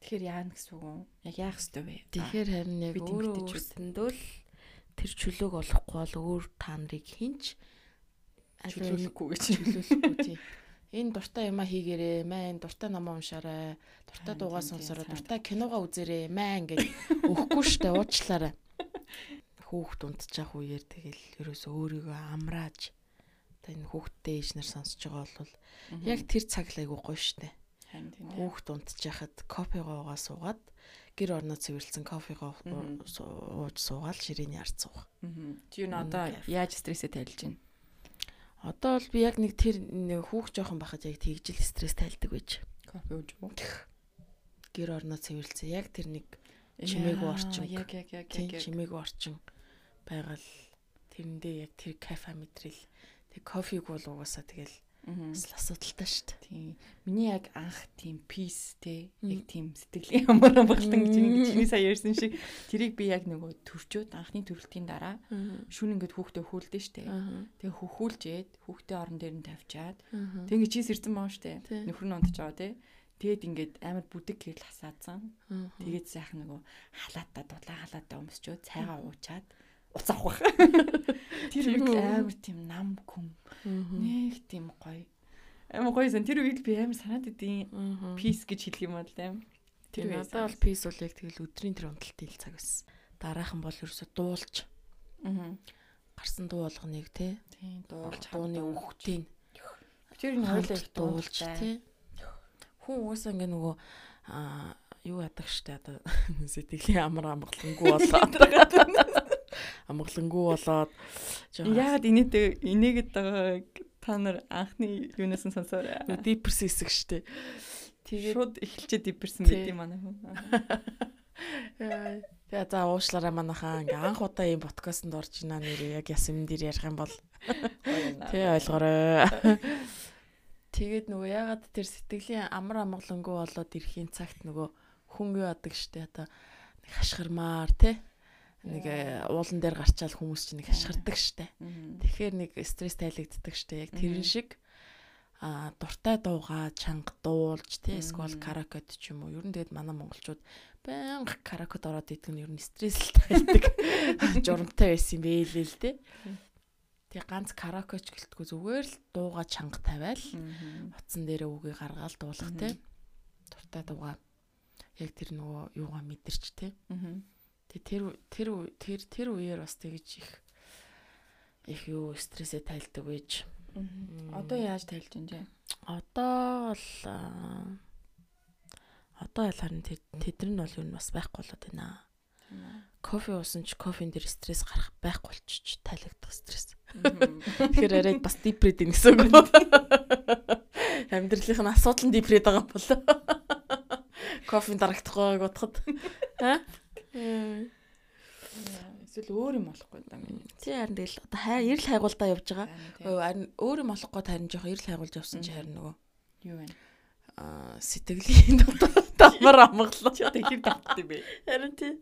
Тэгэхээр яана гэсэн үг юм? Яг яах ёстой вэ? Тэгэхээр харин яг өөрөө өөртөндөө л тэр чөлөөг олохгүй бол өөр та нарыг хинч чөлөөлөхгүй гэж. чөлөөлөхгүй тий. Энэ дуртай юмаа хийгээрээ, маа энэ дуртай намаа уншаарай, дуртай дуугаа сонсороо, дуртай киногоо үзээрэй, маа ингээд өгөхгүй штэ уучлаарай. Хүүхд унтчих үеэр тэгэл ерөөсөө өөрийгөө амрааж одоо энэ хүүхдтэй ээж нар сонсож байгаа бол яг тэр цаг л айгуу гоё штэ. Хүүхд унтчихад кофегоогоо суугаад гэр орноо цэвэрлсэн кофегоо ууж суугаад ширээний ард суух. Мгм. Чи юу н одоо яаж стрессээ тайлж байна? Одоо бол би яг нэг тэр хүүхд жоохон байхад яг тэгжил стресс тайлдаг байж. Кофе ууж уу? Гэр орноо цэвэрлсэн яг тэр нэг Чимээгүй Яа, орчин. Яг яг яг яг. чимээгүй орчин байгаал тэрэндээ яг тэр кафе мэдрэл тэг кофег бол угаасаа тэгэл. Бас л асуудалтай шүү дээ. Тийм. Миний яг анх тийм peace те яг тийм сэтгэлийн ямар амгалан гэж нэг чиний сая ярьсан шиг тэрийг би яг нөгөө төрчөөд анхны төрөлтийн дараа шүүн ингээд хүүхдээ хүүлдэ штэ. Тэгээ хөхүүлжээд хүүхдээ орон дээр нь тавьчаад тэг ингээд чийс ирсэн байгаа штэ. Тий. Нөхөр нь байгаа те. Тэгээд ингээд амар бүдэг гэрэл хасаацсан. Тэгээд сайхан нөгөө халаатаа дулаан халаатаа өмсчөө цайгаа уучаад уц авах. Тэр Тийм үед амар тийм нам хүм нэг тийм гоё. Амар гоё сан тэр үед би амар санаад идэв. Peace гэж хэлэх юм бол аим. Тэр надад бол пис бол яг тэгэл өдрийн тэр унталтын ил цаг байсан. Дараахан бол ерөөсө дуулж. Аа. гарсан дуу болгоныг те Тийм дуулж дууны үхтийн Тэр нь хойлоо дуулж те хүн угаасаа ингээ нөгөө аа юу яадаг штэ одоо сэтгэлийн амар амгалангүй болоод амгалангүй болоод Яагаад инээдээ инээгээд байгаа та нар анхны юунаас нь сонсоорой. дипэрс хэсэг штэ Тэгээд шууд эхэлчээ Тий. байт юм хүн. Тэгээ за уушлаарай манайхаа ингээ анх удаа ийм подкастт орж ийна нэр яг яс юм дээр ярих юм бол тий ойлгоорой. Тэгээд нөгөө ягаад тэр сэтгэлийн амар амгалангүй болоод ирэхийн цагт нөгөө хүн юу яадаг штэ одоо хашгирмаар те нэг э, уулан дээр гарчаал хүмүүс чинь нэг хашгирдаг штэ. Тэгэхээр нэг стресс тайлагддаг штэ. Яг тэрэн шиг а дуртай дуугаа чанга дуулж тий эсвэл каракод ч юм уу. Ер нь тэгээд манай монголчууд байнга каракод ороод идэг нь ер нь стресс тайлдаг журамтай байсан юм бэ л тий. Тэгээ ганц каракоч гэлтгүй зүгээр л дууга чанга тавиал утсан дээрээ үгийг гаргаал дуулах тий. Дуртай дуугаа яг тэр нөгөө юугаа мэдэрч тий. Тэгээ тэр тэр тэр тэр үеэр бас тэгж их их юу стрессээ тайлдаг байж. Одоо яаж тайлж байна вэ? Одоо л аа, одоо ял харин тэд тэдэр нь бол юу бас байхгүй болоод байна. Кофе уусан ч кофен дээр стресс гарах байхгүй болчих тайлагдах стресс. Тэгэхээр арай бас дипред ин гэсэн үг. Амьдралынх нь асуудал нь дипред байгаа юм болоо. Кофенд дарагдахгүй бодоход. Аа? Эсвэл өөр юм болохгүй даа минь. Тий харин тэгэл одоо хай эрэл хайгуулдаа явж байгаа. Харин өөр юм болохгүй харин жоох эрэл хайгуулж явсан чи харин нөгөө Юу вэ? аа сэтгэлийн давмар амгалаа. Тэгэхээр давтдаг юм бэ. Харин тий.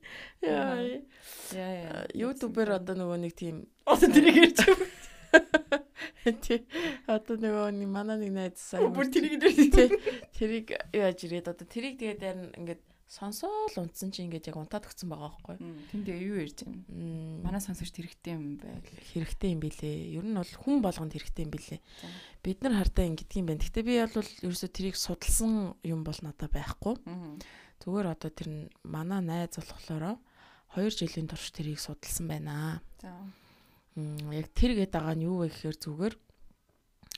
Яа. Яа. YouTube-ээр одоо нөгөө нэг тийм Одоо тэрийг ярьж байгаа. тий одоо нөгөө манай нэг найз сайн Бүр тэрийг дээр. тэрийг яаж ирээд одоо тэрийг тэгээд харин ингээд сонсоол унтсан чи ингээд яг унтаад өгсөн байгаа байхгүй. Тэндээ юу ярьж байна? Манай сонсогч хэрэгтэй юм байл. хэрэгтэй юм билээ. Ер нь бол хүн болгонд хэрэгтэй юм билээ. За. Бид нар хардаа ингэдэг юм байна. Гэтэ би бол ерөөсө тэрийг судалсан юм бол надад байхгүй. Зүгээр одоо тэр нь манай найз болохоор 2 жилийн турш тэрийг судалсан байна. За. Яг тэр гээд байгаа нь юу вэ гэхээр зүгээр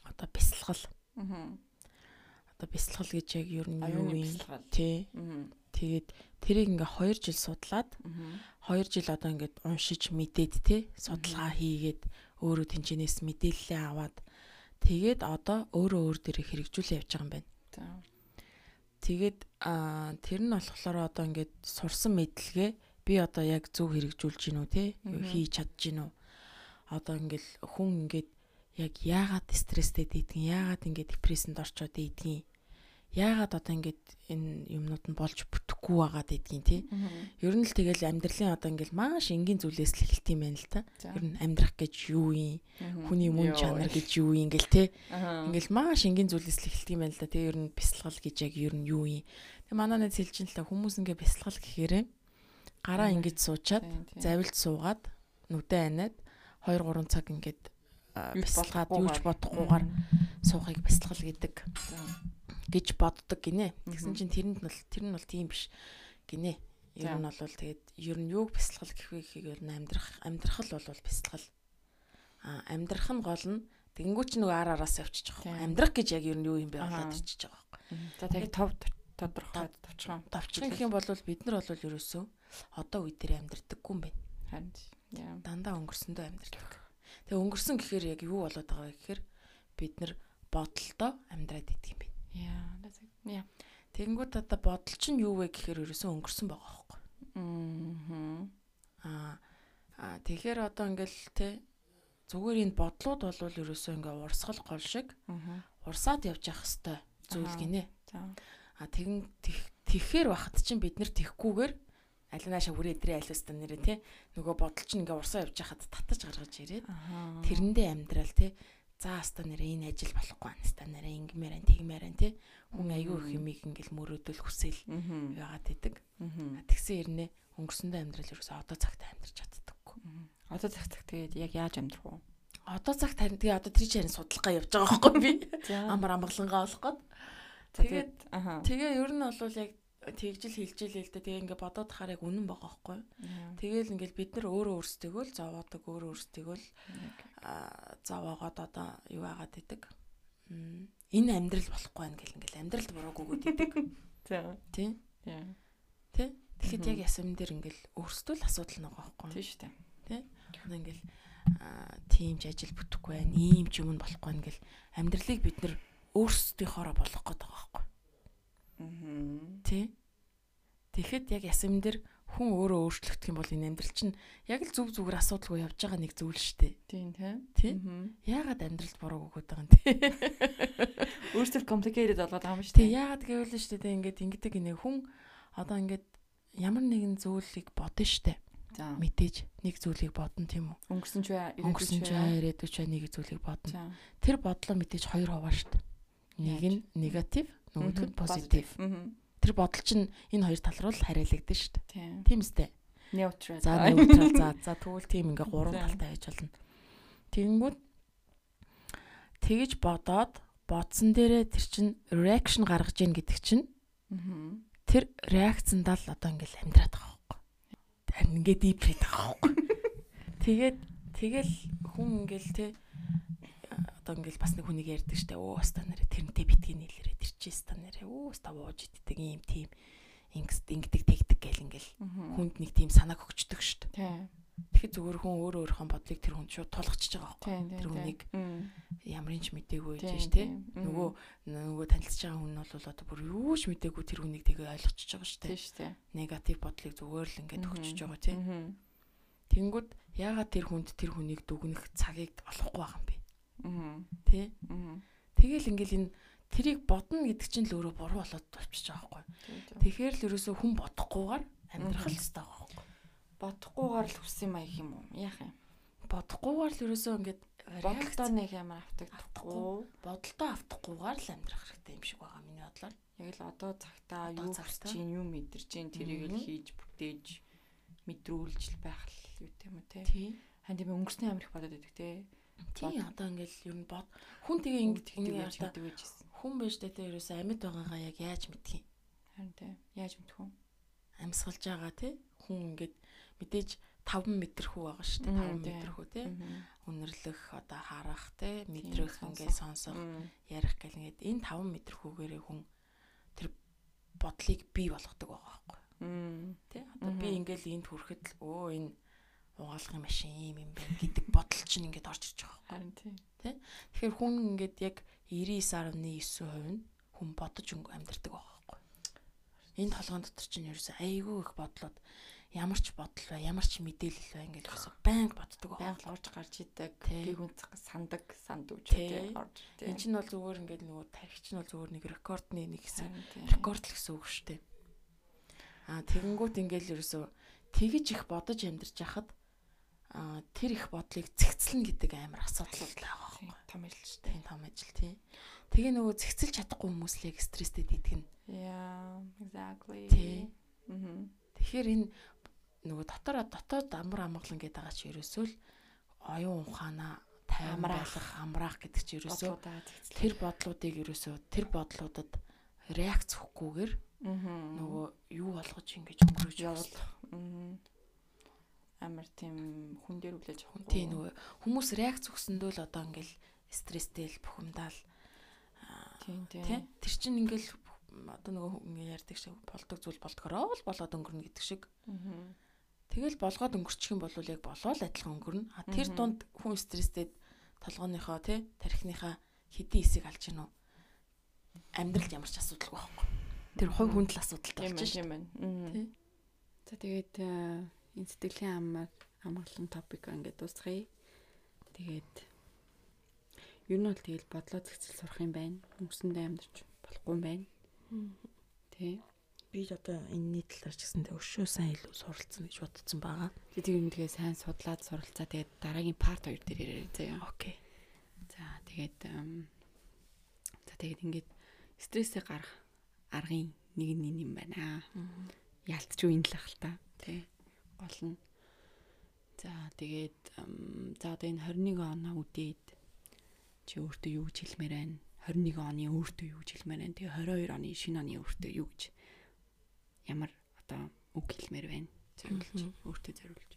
одоо бясалгал. Аа. Одоо бясалгал гэж яг ер нь юу юм? Тий. Тэгээд тэрийг ингээ 2 жил судлаад Аа. 2 жил одоо ингээд уншиж мэдээд те судалгаа хийгээд өөрөө тэнцэнээс мэдээлэлээ аваад тэгээд одоо өөрөө өөр дээрээ хэрэгжүүлээ явж байгаа юм байна. Тэгээд аа тэр нь болохоор одоо ингээд сурсан мэдлэгээ би одоо яг зөв хэрэгжүүлж гин үү те хийж чадж гин үү одоо ингээл хүн ингээд яг яагаад стресстэй дийдгэн яагаад ингээд депрессэнд орчоод дийдгэн яагаад одоо ингээд энэ юмнууд нь болж бүтэхгүй байгаад дийдгэн те Ер нь л тэгэл амьдралын одоо ингээл маш энгийн зүйлээс л эхэлт юм байна л та. Ер нь амьдрах гэж юу юм? Хүний мөн чанар гэж юу юм ингээл те. Аа. Ингээл маш энгийн зүйлээс л эхэлт юм байна л та. Тэгээ ер нь бясалгал гэж яг ер нь юу юм? Тэгээ манай нэг хэлж ин л та хүмүүс ингээ бясалгал гэхээрээ гараа ингэж суучаад завилд суугаад нүдэ анаад 2 3 цаг ингээд бясалгаад юуж бодохгүйгээр суухыг бясалгал гэдэг За. Гэж боддог гинэ. Тэгсэн чинь тэрэнд бол тэр нь бол тийм биш гинэ. Ер нь бол тэгээд ер нь юуг бясалгал гэх вэ гэхийг ер нь амьдрах амьдрах л бол бясалгал. А амьдрах нь гол нь тэгэнгүүт ч нөгөө ар араас явчих. Тийм. Амьдрах гэж яг ер нь юу юм бэ болоод ичиж байгаа байхгүй. За тэгээд тов тодорхой товчхон. Давчхан гэх юм бол бид нар бол ерөөсөө одоо үе дээр амьдрдаггүй юм байна. Харин. Дандаа өнгөрсөндөө амьдрдаг. Тэгээ өнгөрсөн гэхээр яг юу болоод байгаа вэ гэхээр бид нар бодолтой амьдраад идэг юм байна. Яа. that's it. Яа. Тэгэнгүүт одоо бодол чинь юу вэ гэхээр ерөөсөө өнгөрсөн байгаа байхгүй. Мм. Аа аа тэгэхээр одоо ингээл те зүгээр энэ бодлууд бол ерөөсөө ингээ урсгал гол шиг Аа. урсаад явж явах хэвээр зүйл гинэ. За. А тэгэн тэх- тэгэхээр бахад чинь бид нар тэхгүүгээр аль наашаа хүрээ идрээ айлуустан нэрэ те нөгөө бодол чинь ингээ урсаа явж хахад татаж гаргаж ирээд Аа. тэрэндээ амьдрал те за хаста нэрэ энэ ажил болохгүй хаста нэрэ ингэмээр ан тэгмээр ан те хүн аюу их юмыг ингээл мөрөөдөл хүсэл. Мм. А тэгсэн ирнэ өнгөрсөндөө амьдрал ерөөсөө одоо цагт амьдарч чаддаггүй. Одоо цаг цаг тэгээд яг яаж амьдрах вэ? Одоо цагт харин тэгээ одоо тэр чинь судлах га явж байгаа байхгүй би. Амар амгалангаа олох гээд. Тэгээд. Тэгээ ер нь бол яг тэгжил хэлжил л дээ. Тэгээ ингээ бодоод тахаар яг үнэн байгаа байхгүй. Тэгээл ингээл бид нар өөрөө өөрсдөө л зовоодаг өөрөө өөрсдөө л зовоогоод одоо юу яагаад идэг. Энэ амьдрал болохгүй байна гэл ингээл амьдралд бурууг өгөөд идэг. За. Тий? Тий? Тэгэхэд яг ясам дээр ингээл өөрсдөө л асуудал нэг байхгүй. Тийм шүү дээ. Одоо ингээл тийм ч ажил бүтэхгүй байна. Ийм ч юм болохгүй гэл амьдралыг бид нар өөрсдийнхоороо болгох гээд байгаа байхгүй. Мм. Тий? Тэгэхэд яг ясам дээр хүн өөрөө өөрчлөгдөх юм бол энэ амьдрал чинь яг л зүг зүгээр асуудалгүй явж байгаа нэг зүйл шүү дээ. Тийм тийм. Яагаад амьдралд буруу өгöd байгаа юм те? Өөрсдөө complicated болоод байгаа юм шүү дээ. яагаад гэвэл шүү дээ ингээд ингэдэг гинэ хүн одоо ингээд ямар нэгэн зүйлийг бодно штэ. За. Мэдээж нэг зүйлийг бодно тийм үү? Өнгөрсөн ч бай, Өнгөрсөн ч бай, ирээдүйд ч бай нэг зүйлийг бодно. Тэр бодлоо мэдээж хоёр хуваа штэ. Нэг Яаж? нь негатив, нөгөөх нь позитив. Тэр бодол чинь энэ хоёр тал руу л хариалагдсан штэ. Тийм. Тийм үстэй. Neutral. За neutral за за тэгвэл тийм ингээ гурван талтай байж болно. Тэгэнгүүт тэгж бодоод бодсон дээрээ тэр чин reaction гаргаж ийн гэдэг чинь тэр реакцэндаа л одоо ингээл амьдраад байгаа байхгүй. Харин ингээ deep хийдэг байгаа байхгүй. Тэгээд тэгэл хүн ингээл те одоо ингээл бас нэг хүнийг ярьдаг штэ. Оо ста нэрэ тэрнтэй битгий нийлэрээ тэр чи ста нэрэ. Оо ста бууж иддэг ийм тийм ингэс ингэдэг тэгдэг гэл ингээл хүнд нэг тийм санааг өгчдөг штэ. Тэгэхээр зүгээр хүн өөр өөрийнхөө бодлыг тэр хүнд шууд тулгачж байгаа байхгүй. Тэр хүнийг Тийм, байж те. тийм. Мгм. Нөгөө нөгөө танилцж байгаа хүн нь бол одоо бүр юу ч мэдээгүй тэр хүнийг тэгээ ойлгочихж байгаа штэ. Негатив бодлыг зүгээр л ингээд өгчөж байгаа тий. Тэнгүүд ягаад тэр хүнд тэр хүнийг дүгнэх цагийг олохгүй байгаа юм бэ? Мгм. Тий. Мгм. Тэгэл ингээл энэ тэрийг бодно гэдэг чинь л өөрөө буруу болоод болчихж байгаа байхгүй. Тэгэхээр л ерөөсөө хүн бодохгүйгээр амьдрах л хэвээр байгаа байхгүй. бодохгүйгээр л хүссэн маяг юм уу? Яах юм? Бодохгүйгээр л ерөөсөө ингээд Бодолдоо нэг ямар автагдахгүй. бодолтой автахгүйгээр л амьдрах хэрэгтэй юм шиг байгаа миний бодлоор. Яг л одоо цагтаа юу хийж чинь, юу мэдэрч чинь тэрийг л хийж бүтээж мэдрүүлж байх л юу тийм үү те. Тий. Хан тийм өнгөрсний амирх бодоод байдаг те. Тий одоо ингээл ер нь бод хүн тэгээ ингээд Тэгдэг ингэ яаж ярьда мэддэг байжсэн. хүн байж таа ерөөсөө амьд байгаагаа яг яаж мэдхий? Харин те. Яаж мэдэх вэ? Амьсгалж байгаа тий. Хүн ингээд мэдээж 5 метр хүү байгаа шүү дээ. Мгм, 5 тий. метр хүү тий. Үнэрлэх одоо харах тий мэдрэх ингээд сонсох ярих гэл ингээд энэ 5 метр хүүгээрээ хүн тэр бодлыг бий болгодог байгаа байхгүй тий одоо би ингээд энд хүрэхэд л өө энэ угаалгын машин юм юм байна гэдэг бодол чинь ингээд орж ирж байгаа. Харин тий. Тэгэхээр хүн ингээд яг 99.9% нь хүн бодож өнгө байгаа байхгүй. Энэ толгойн дотор чинь ерөөсөө айгүй их бодлоод ямар ч бодол бай, ямар ч мэдээлэл бай ингээд ерөөсөө байнга боддог байгаа. Байнга л орж гарч идэг. Би хүн сандаг санд үж тий. Орж. Энэ чинь бол зүгээр ингээд нөгөө тархич нь бол зүгээр нэг рекордны нэг хэсэг рекорд л гэсэн үг шүү дээ. Аа тэгэнгүүт ингээл ерөөсөө тэгж их бодож амьдарч яхад тэр их бодлыг зэгцэлнэ гэдэг амар асуудал байгаа байхгүй. Том ажил шүү дээ. Том ажил тий. Тэгээ нөгөө зэгцэлж чадахгүй хүмүүс л яг стресстэй нь. Yeah, exactly. Тий. Тэгэхээр энэ нөгөө дотор дотоод амар амгалан гэдэг байгаа чи ерөөсөө л оюун ухаанаа тайван Амраах. гэдэг чи ерөөсөө тэр бодлуудыг ерөөсөө тэр бодлуудад реакц өгөхгүйгээр нөгөө юу болгож ингэж өнгөрөөж явал. Амар тийм хүн дээр үлээж авах. Тийм нөгөө хүмүүс реакц өгсөндөө л одоо ингээл стресстэй л бухимдаал Тийм тийм. тий. тэр чинь ингээл одоо нөгөө ингээ ярьдаг шиг болдог зүйл болдгороо л болоод өнгөрнө гэдэг шиг. Мгм. тэгэл болгоод өнгөрчих юм бол яг болоо л адилхан өнгөрнө. А тэр дунд хүн стресстэй толгойнхоо тий тархиныхаа хэдийн хэсэг алж гинөө амьдралд ямар ч асуудалгүй байхгүй. Тэр хувь хүнд л асуудалтай Тийм болж байна, шээ тийм. За тэгээд э, энэ сэтгэлийн амар амгалан топик ингээд дуусгая. Тэгээд ер нь бол тэгэл бодлоо зэгцэл сурах юм байна. Өнгөрсөндөө амьдарч болохгүй юм байна. Тий. би одоо энэний талаар ч гэсэн өшөө сайн илүү суралцсан гэж бодсон байгаа Тэгээд юм тэгээ сайн судлаад суралцаа. Тэгээд дараагийн парт 2 дээр ярив заяа. окей За тэгээд за тэгээд ингээд стрессээ гарах аргын нэг нь юм байна. Ялцч үн л ах л та. Тий. Гол нь. За тэгээд за одоо энэ 21 оноо үдээд чи өөртөө юу гэж хэлмээр байна? 21 оны өөртөө юу гэж хэлмээр байна? Тэгээ 22 оны шинэ оны өөртөө юу гэж ямар одоо үг хэлмээр байна? Зориулж өөртөө зориулж.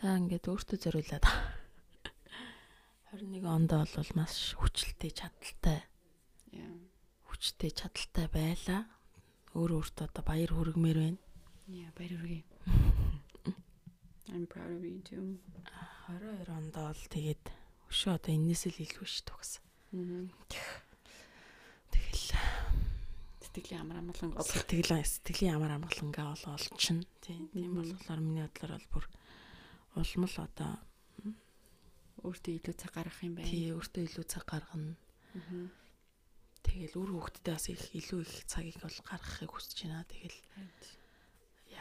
За ингээд өөртөө зориулаад 21 онд бол маш хүчлэлтэй чадaltaй Яа. хүчтэй чадaltaй байла. Өөр өөртөө одоо баяр хүргэмээр байна. Яа баяр хүргэе. I'm proud of you too. 22 онд бол тэгээд өшөө одоо энээс л илүү шүү. Мгм. Тэгэл Сэтгэлийн амар амгалан гол. сэтгэл сэтгэлийн ямар амгалангаа бол олчихно. Тийм. Болохоор миний бодлоор бол бүр улам л одоо Өөртөө илүү цаг гаргах юм байна. тий өөртөө илүү цаг гаргана. Тэгэл үр хөвгтдээ бас их илүү их цагийг бол гаргахыг хүсэж байна. Тэгэл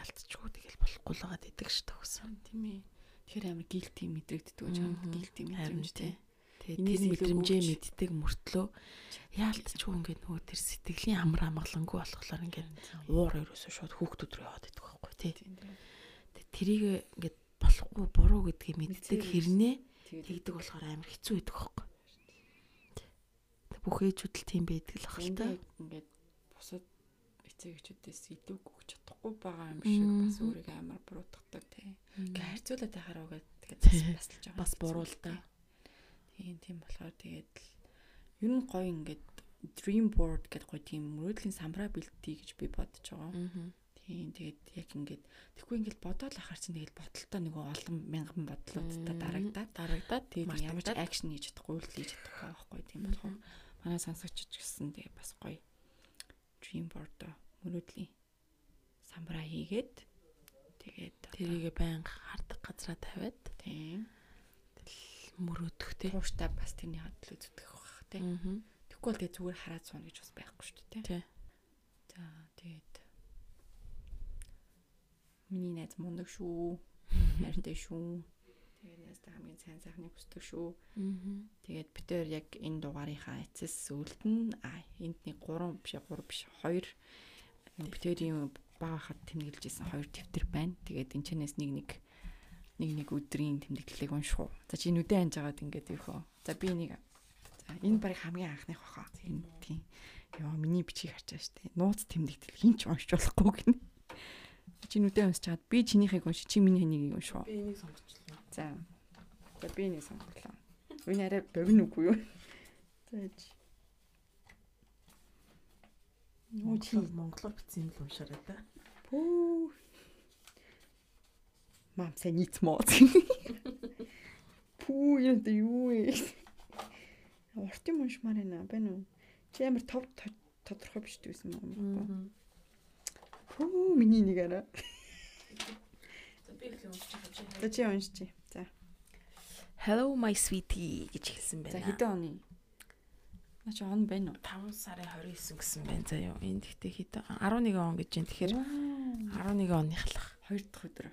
алдчихгүй тэгэл болохгүй л байгаа гэдэг ш төгсөн. Тийм ээ. Тэгэхээр амар гилти мэдрэгддэг гэж байна. Гилти мэдрэмж тий. тий. Тэгээд Энээс тэр илүү мэдрэмжээ мэддэг мөртлөө яалтчгүй ингээд нөгөө тэр сэтгэлийн амар амгалангүй болохоор ингээд уур ерөөсөө шууд хүүхдүүд рүү яваад идэх байхгүй тий. Тийм тэрийг ингээд болохгүй буруу гэдгийг мэддэг хэрнээ тэгдэг болохоор амар хэцүү байдаг байхгүй. Бүх ээжүүд л тийм байдаг л. Эндээ ингээд бусад эцэгчүүдээс илүү өгч чадахгүй байгаа юм шиг бас өөрийгөө амар буруутгадаг тий. Ингээ харьцуулаад байхаар угаад тэгээд бас баслж байгаа. Бас буруу л да. Тийм тийм болохоор тэгээд л ер нь гоё ингээд dream board гэдэг гоё тийм мөрөөдлийн самбраа бэлтгий гэж би бодож байгаа. Тийм тэгээд яг ингээд тэггүй ингээд бодоод ахаар чинь тэгээд бодолтой нөгөө олон мянган бодлуудтай Мгм. дарагдаад дарагдаад тэгээд ямар ч акшн хийж чадахгүй үйл хийж чадахгүй байхгүй тийм болохоор манай сонсогч гэсэн тэгээ бас гоё dream board мөрөөдлийн самбраа хийгээд тэгээд тэрийг байнга хардаг газараа тавиад тийм мөрөөдөх тий. тууштай бас тэрний хадлыг зүтгэх байх тийм. Тэгвэл бол тэгээ зүгээр хараад сууна гэж бас байхгүй шүү дээ. Тий. За тэгээд миний найз мундаг шүү. Хайртай шүү. Тэгээд найзтай хамгийн сайн сайхныг хүсдэг шүү. Тэгээд бид тээр яг энэ дугаарынхаа эцэс сүлд нь а энд нэг 3 биш 3 биш 2 бид тэрийн бага хад тэмдэглэж исэн хоёр тэмдэгтэр байна. Тэгээд энэ чэнэс нэг нэг нэг нэг өдрийн тэмдэглэлийг унших уу. За чи нүдэ анж агаад ингээд юу хөө. За би нэг за энэ барыг хамгийн анхных баха. Энэ тийм. Йоо миний бичгийг харчаа штэ. Нууц тэмдэгтэл хин ч уншиж болохгүй гинэ. Чи нүдэ уншиж чаад би чинийхийг уншиж чи миний хэнийг унших уу. Би энийг сонгочлоо. За. За би нэг сонголоо. Энэ арай богино үгүй юу? За. Нуу чи Монголоор бичсэн юм л уншаарай та. пүү. Мам сайн нийт моо. Пүү юм дэ юу вэ? Урт юм уншмаар байна байна уу? Чи амар тов тодорхой биш дүүсэн юм байна. Пүү миний нэг арай. За би За уншчих. За. Hello my sweetie гэж хэлсэн За байна. хэдэн оны? На чи он байна уу? 5 сарын 29 гэсэн байна заа юу. Энд ихтэй хэдэн 11 он гэж юм. Тэгэхээр 11 оныхлах. Хоёр дахь өдөр.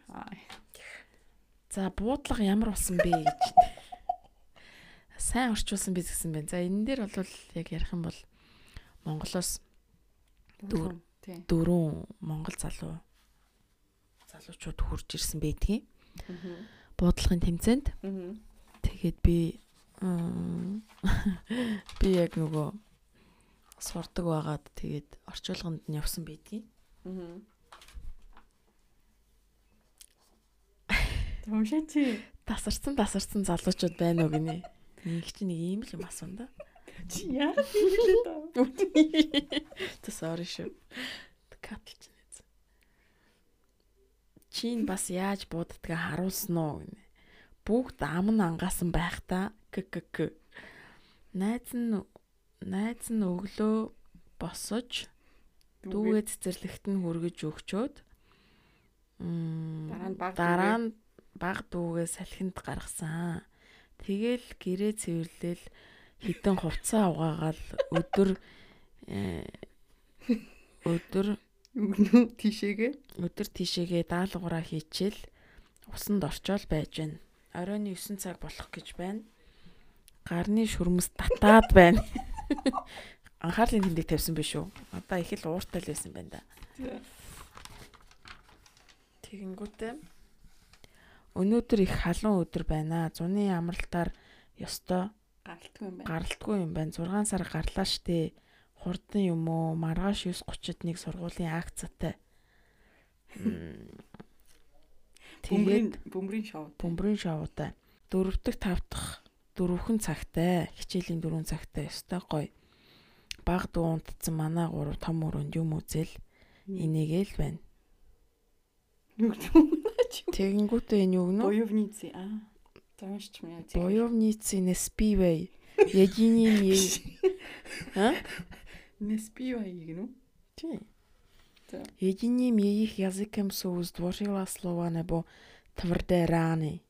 За буудлага ямар болсон бэ гэж. Сайн орчуулсан биз гэсэн байна. За энэ дээр бол яг ярих юм бол Монголоос дөрвөн монгол залуу залуучууд хурж ирсэн байдгийн. Аа. Буудлагын тэмцээнд тэгээд би би яг нөгөө сурдаг байгаад тэгээд орчуулганд нь явсан байдгийн. Аа. Томшээч. Тасарсан тасарсан залуучууд байна уу гинэ. Нэг чи нэг ийм л юм асуун да. Чи яа хийлээ даа. Тэ sorry шүү. Катлч нэз. Чин бас яаж бууддгаа харуулсан уу гинэ. Бүгд ам нь ангаасан байх та. ККК. Найз нь найз нь өглөө босож дүүгээ цэцэрлэгт нь хүргэж өгчөөд Дараа нь баг дүүгээ салхинд гаргасан. Тэгэл гэрээ цэвэрлэл хитэн хувцас угаагаал өдөр э, өдөр Үгнүү тийшээгээ. өдөр тийшээгээ даалгавраа хийчихэл усанд орчоол байж байна. Оройн 9 цаг болох гэж байна. Гарны шүрмэс татаад байна. Анхаарлын тэмдэг тавьсан биш үү? Одоо их л ууртай л байсан байна да. Тэгэнгүүтээ өнөөдөр их халуун өдөр байна. Зуны амралтаар ёстой Галтгүй юм байна. гаралтгүй юм байна. 6 сар гарлаа штэ. Хурдан юм уу? Маргааш 9:30-д нэг сургуулийн акцтай. Тэгээд бөмбөрийн шоу. бөмбөрийн шоутай. Дөрөвдөг тавдах дөрөвхөн цагтай. Хичээлийн дөрвөн цагтай. Өстой гоё. Баг дуунтцсан манай гурав том өрөөнд юм үзэл энийгээл байна. Тэгэнгүүтээ энэ юу гэнэ? Боёвницы. Аа. Томшч мэ. Боёвницы не спивэй. Единим ей. А? Не співай гинү. Тий. За. Единим их языком соуздворила слова nebo твърде раны.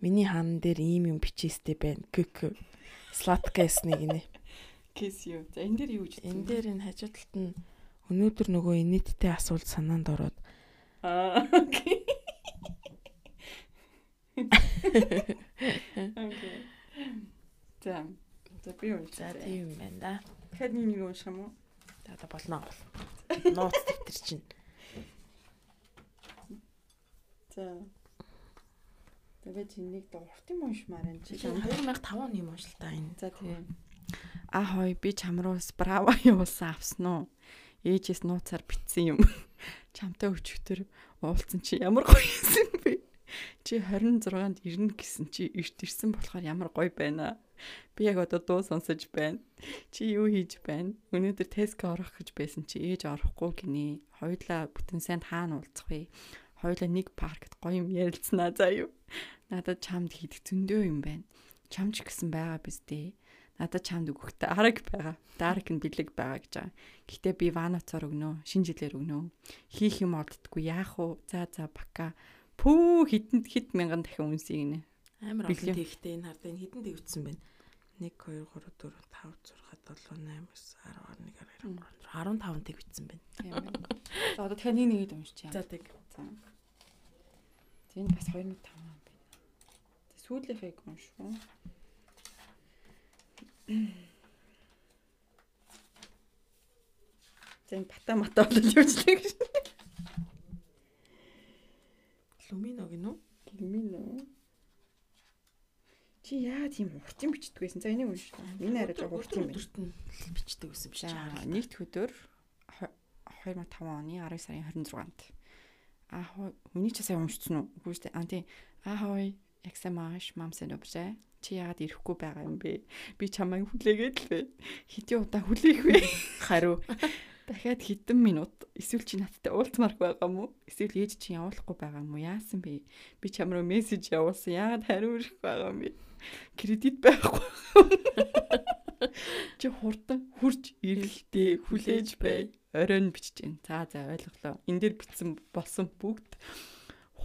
Миний хаан дээр ийм юм бичээстэй байна. КК. Сладкэсний гинэ. Кэсио. За энэ дээр юу гэж Энэ дээр энэ хажуу талд нь өнөөдөр нөгөө инээдтэй асуулт санаанд ороод Аа окей. Окей. За. За би үү. За тийм юм байна да. Дахиад нэг нэг унших юм уу? За одоо болно. Нууц дэвтэр чинь. За. Тэгээд энийг дуурт юм уншмаар энэ чи. 2005 оны юм уншил та энэ. За тийм. А хой би чам руу справа явуулсан авсан уу? Ээжээс нууцаар битсэн юм. Чамтай өчигдөр уулзсан чи ямар гоё юм бэ? Чи 26-нд ирнэ гэсэн чи эрт ирсэн болохоор ямар гоё байна. Би яг одоо дуу сонсож байна. Чи юу хийж байна? Өнөөдөр Tesco орох гэж байсан чи ээж орохгүй гинэ. Хоёулаа бүтэн сайн хаана уулзах вэ? Хоёулаа нэг паркт гоё юм ярилцсанаа заа юу надад чамд хийх зөндөө юм байна. Чамч гэсэн байгаа биз дээ. Надад чамд өгөхтэй арга байгаа. Дарк нь бэлэг байгаа гэж байгаа. Гэхдээ би ванацаар өгнө. Шинэ жилээр өгнө. Хийх юм олддгүй яах вэ? За за бака. Пүү хитэнд хит мянган дахин үнсийг нэ. Амар олон тэгтэй энэ хардаа энэ хитэнд төвцсөн байна. 1 2 3 4 5 6 7 8 9 10 11 12 13 15 тэг бичсэн байна. Тийм байна. За одоо тэгэхээр нэг нэгэд уншчихъя. За тэг. За. Тэнд бас 2 5 Сүүлийн фейк уншгүй. Тэн бата мата болол явжлаа гэж. Лумино гинөө? Лумино. Чи яа тийм уртын бичдэг байсан? За энийг унш. Миний арай жоо уртын байна. Бичдэг байсан биш. Нэгд хөдөр 2005 оны 11 сарын 26-нд. Аа хүний ч сайн уншсан уу? Үгүй ээ. Аа тийм. Аа хой Яксамаш мамсэн обжээ. Чи яагаад ирэхгүй байгаа юм бэ? Би чамайг хүлээгээд л бэ. Хэдийн удаа хүлээх вэ? Хариу. Дахиад хэдэн минут эсвэл чи надтай уулзмаар байгаа юм уу? Эсвэл ээж чи явуулахгүй байгаа юм уу? Яасан бэ? Би чам руу мессеж явуулсан. Яагаад хариу ирэхгүй байгаа юм бэ? Кредит байхгүй. Чи хурдан хурж ирэлтээ хүлээж бай. Оройн бичиж гин. За за ойлголоо. Эн дээр бичсэн болсон бүгд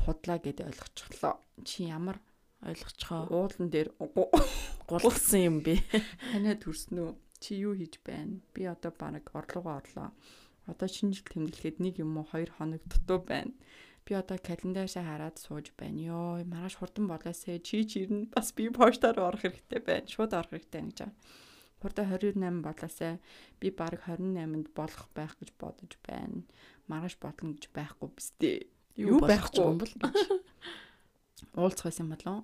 худлаа гэдээ ойлгочихлоо. Чи ямар Ойлгоцгоо. уулан дээр Гулгсан юм бэ? танаа төрснөө? Чи юу хийж байна? Би одоо баг орлогоо орлоо. Одоо шинэ жил тэмдэглэхэд нэг юм уу хоёр хоног дутуу байна. Би одоо календаашаа хараад сууж байна. Йоо, маргааш хурдан болоосэй. Чи ч ирнэ. Бас би поштоор орох хэрэгтэй байна. Шууд орох хэрэгтэй гэж байна. Хурдан 28 болоосай. Би баг 28-нд болох байх гэж бодож байна. Маргааш бодлоо гэж байхгүй биз дээ. Юу байхгүй юм бол гэж. Уулзах байсан болов?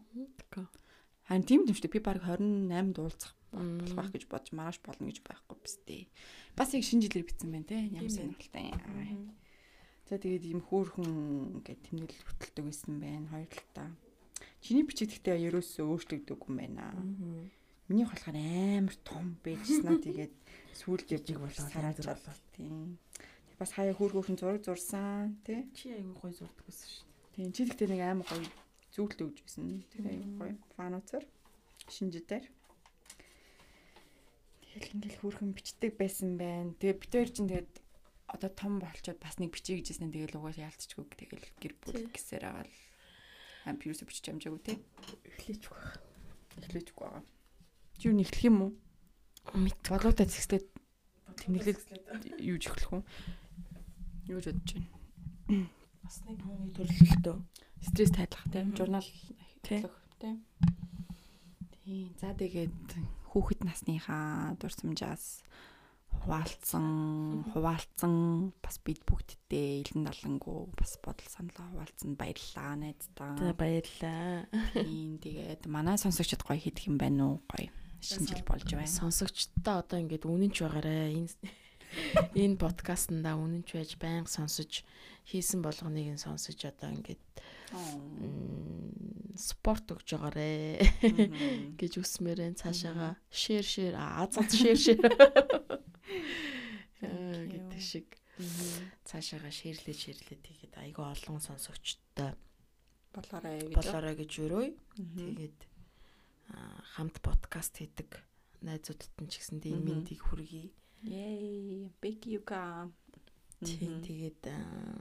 Харин тийм юм шүү дээ. Би баг 28-д уулзах болох байх гэж бодож маргааш болно гэж байхгүй биз дээ. Бас яг шинэ жилээр битсэн байна те. Ямар сонирхолтой. За тэгээд ийм хөөхөн гэдэг тэмдэглэл хөтэлдэг байсан байна. Хоёр талаа. Чиний бичигдэлтэй ерөөсөө өөрчлөгдөв юм байна. Миний болохоор амар том байжснаа тэгээд сүүлд явж сараад болоо тийм. Бас хаяа хөөхөн зураг зурсан тий. Чи айгүй гой зурдаг гэсэн шүү. Тийм чи гэхдээ нэг амар гоё зүйлт өгж гисэн. Тэр айгүй гоё фануцар шинжидээр. Тэгэл ингээл хөөрхөн бичдэг байсан байна. Тэгээ хоёр чинь тэгээд одоо том болчоод бас нэг бичиж гэжсэн. Тэгэл угааш яалтчгүй. Тэгэл гэр бүл гэсээр агаал ампиусо бичиж амжаагүй те. Эхлэж байгаа. Эхлэжгүй байгаа. Чи юу нэхлэх юм уу? Мэд. Болоотой зэгслээд тэмдэглэл юу ч эхлэх үү? Юу ч бодож байна. Бас нэг хүний төрлөлтөө. Стресс тайлах тийм журнал хэлэх тийм. Тийм. За тэгээд хүүхэд насныхаа дурсамжаас хуваалцсан, хуваалцсан бас бид бүгдтэй илэн далангуу бас бодол саналаа хуваалцсан баярлалаа За найздаа. баярлаа. Тийм тэгээд манай сонсогчд гоё хийх юм байна уу? Гоё. Шинэ жил болж байна. Сонсогчдоо одоо ингээд үнэнч байгаарэ. Энэ энэ подкастнда үнэнч байж байнга сонсож хийсэн болгоныг нь сонсож одоо ингээд спорт өгж байгаарэ гэж үсмээрэн цаашаага аа цац шеэр шеэр Аа, гэдэг шиг. Цаашаага шеэрлээ шеэрлээ тэгээд айгүй олон сонсогчдтой Болоорой гэж. болоорой гэж өрөөй. Тэгээд хамт подкаст хийдэг найзуудад нь ч гэсэндээ энэ мэндийг хүргэе. Yay, big can. Тийм тэгээд аа,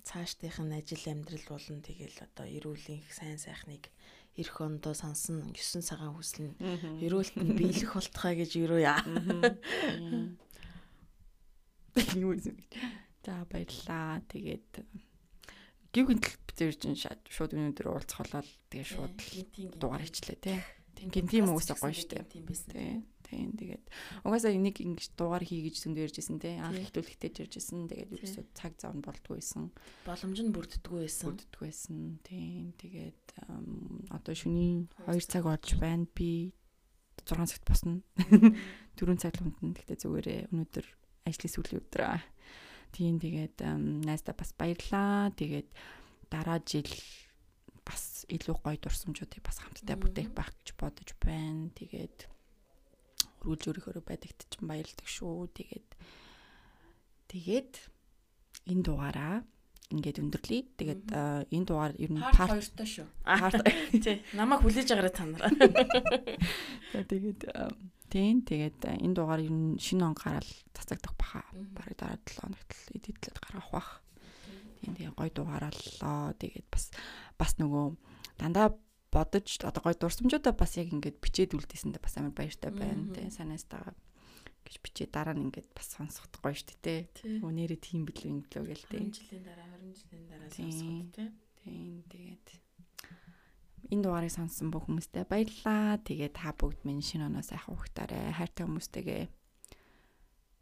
цаашдынх нь ажил амьдрал болон тэгэл одоо эрүүлийн сайн сайхныг эх ондоо сонсон 9 цагаан хүсэл нь эрүүлт нь биелэх болтугай гэж өрөө яа. Юу юм. За баярлаа. Тэгээд гів гинтл битэр чинь шууд өнөөдөр уулзах болол тэгээ шууд л дугаар хийчлээ тий. Тийм гинтим үгүйсээ гоё штэ. Тийм байсан. Тий. Тийм тэгээд угаасаа энийг ингэж дугаар хий гэж зөндөө ярьжсэн тий. Анх хэвлэгтэй ярьжсэн. Тэгээд ерөөсөө цаг зав нь болдгоо байсан. Боломж нь бүрддэггүй байсан. Бүрддэг байсан. Тийм. Тэгээд одоо шөнийн 2 цаг болж байна. Би 6 цагт босно. 4 цаг унтна. Гэхдээ зүгээрээ өнөөдөр ажлын сүүлийн өдөр аа. Тийм тэгээд найздаа бас баярлаа. Тэгээд дараа жил бас илүү гоё дурсамжуудыг бас хамтдаа бүтээх байх гэж бодож байна. Тэгээд өргөлж өөрийнхөө байдагт ч баярлдаг шүү. Тэгээд тэгээд энэ дугаараа ингээд өндөрлөе. Тэгээд аа, энэ дугаар ер нь Part part 2-той шүү. part Тий. Намайг хүлээж агараа та нараа. За, тэгээд аа, тийм тэгээд аа, энэ дугаар ер нь шинэ он гараад цацагдах баха. Бараг дараа 7 хоногт эдитлээд гаргах бах. Тийм тэгээд гой дугарааллаа. Тэгээд бас бас нөгөө дандаа бодож одоо гой дурсамжуудаа бас яг ингээд бичээд үлдээсэндээ бас амар баяртай байна. Мгм. Тийм санаастаа гэж бичээ дараа нь ингээд бас сонсох гоё шүү дээ. Тий. Өнөөрэ тийм билүү инглөө гээл 20 тийм. жилийн дараа 20 жилийн дараа сонсоход тий. Тийм тэгээд энэ дугаарыг сонссон бүх хүмүүстээ баярлалаа. Тэгээд та бүгд минь шинэ оноо сайхан ухтаарай. Хайртай хүмүүстэйгээ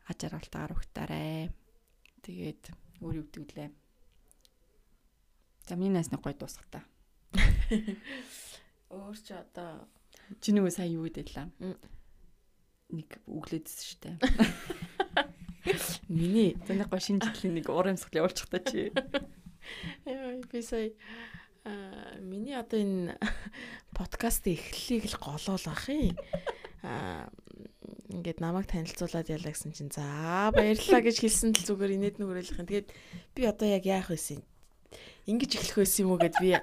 ажиралтаар ухтаарай. Тэгээд өөр юу гэдэг лээ. За миний найсны гой дуусах та. Өөр чи одоо Чи нөгөө сая юу гэдэг лээ? М. Нэг өглөөдсөн штэ. миний Зөндөө гой шинэ жилийн нэг уур амьсгал явуулчих та чи. Яа, би сая аа миний одоо энэ подкастын эхлэлийг л голоол ах юм. Аа ингээд намайг танилцуулаад ялаа гэсэн чинь за баярлалаа гэж хэлсэн л зүгээр инээд нүгрэлэх юм. Тэгээд би одоо яг яах вэ? Ингиж эхлэх байсан юм уу гэд би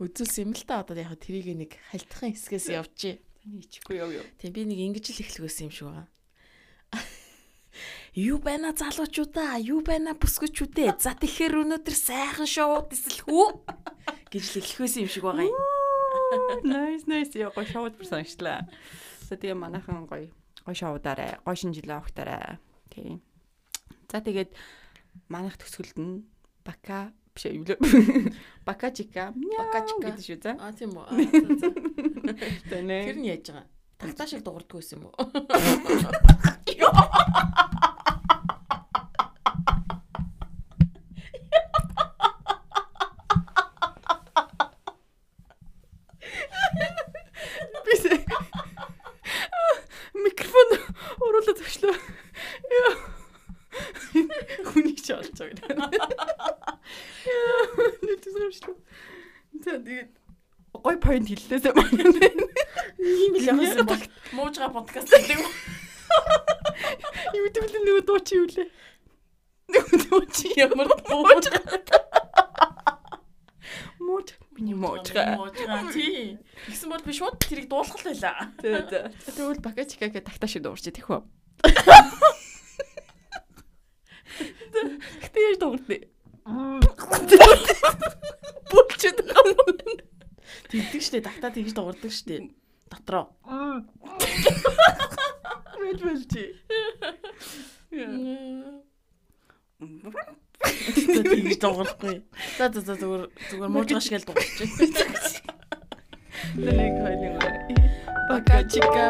үзүүлсэн юм л та одоо яг тэрийг нэг хальтхан хэсгээс явчих. Таны ичихгүй яв юу? Тийм би нэг ингэж л эхлэх байсан юм шиг байгаа. Юу байна залуучуудаа? Юу байна бүсгүүчүүдээ? За тэгэхээр өнөөдөр сайхан шоуд эсэлх үү? гэж л эхлэх байсан юм шиг байгаа юм. Nice nice яа гой шоуд бүр санагчлаа. За тэгээ манайхан гой шоудаарай. Гой шинэ жилийн авахтаарай. Тийм. За тэгээд манайх төсгөлд нь бака биш юу лээ. Бака чика. Бака чика. гэдэг шүү за. Аа тийм үү. Тэр нь яаж байгаа? Тагтаа шиг дуурдгүй байсан юм уу? Бис. Микрофон оруулаад өчлөө. Яа. Хүнийг ч олж байгаа. Нэг төсгөрчлөө. За тэгээд гой point хэллээсээ манай. Ийм л явсан бол муужгаа подкаст гэдэг юм. Гэвэл нөгөө дуу чи юу лээ? Нөгөө дуу чи Ямар мууж мууж миний муужгаа. муужгаа тий. Тэгсэн бол би шууд тэрийг дуулах л байлаа. За за. Тэгвэл бакачика гэх тагтаа шиг дуурч тийх үү? Гэтэ яаж дуурдээ? Байгаа. Тэгдэг штэ, тагтаа тэгж дуурдаг штэ. Дуурахгүй. За за за зүгээр зүгээр муужгаа шиг л дуурч. Нэг хоёрын бакачика.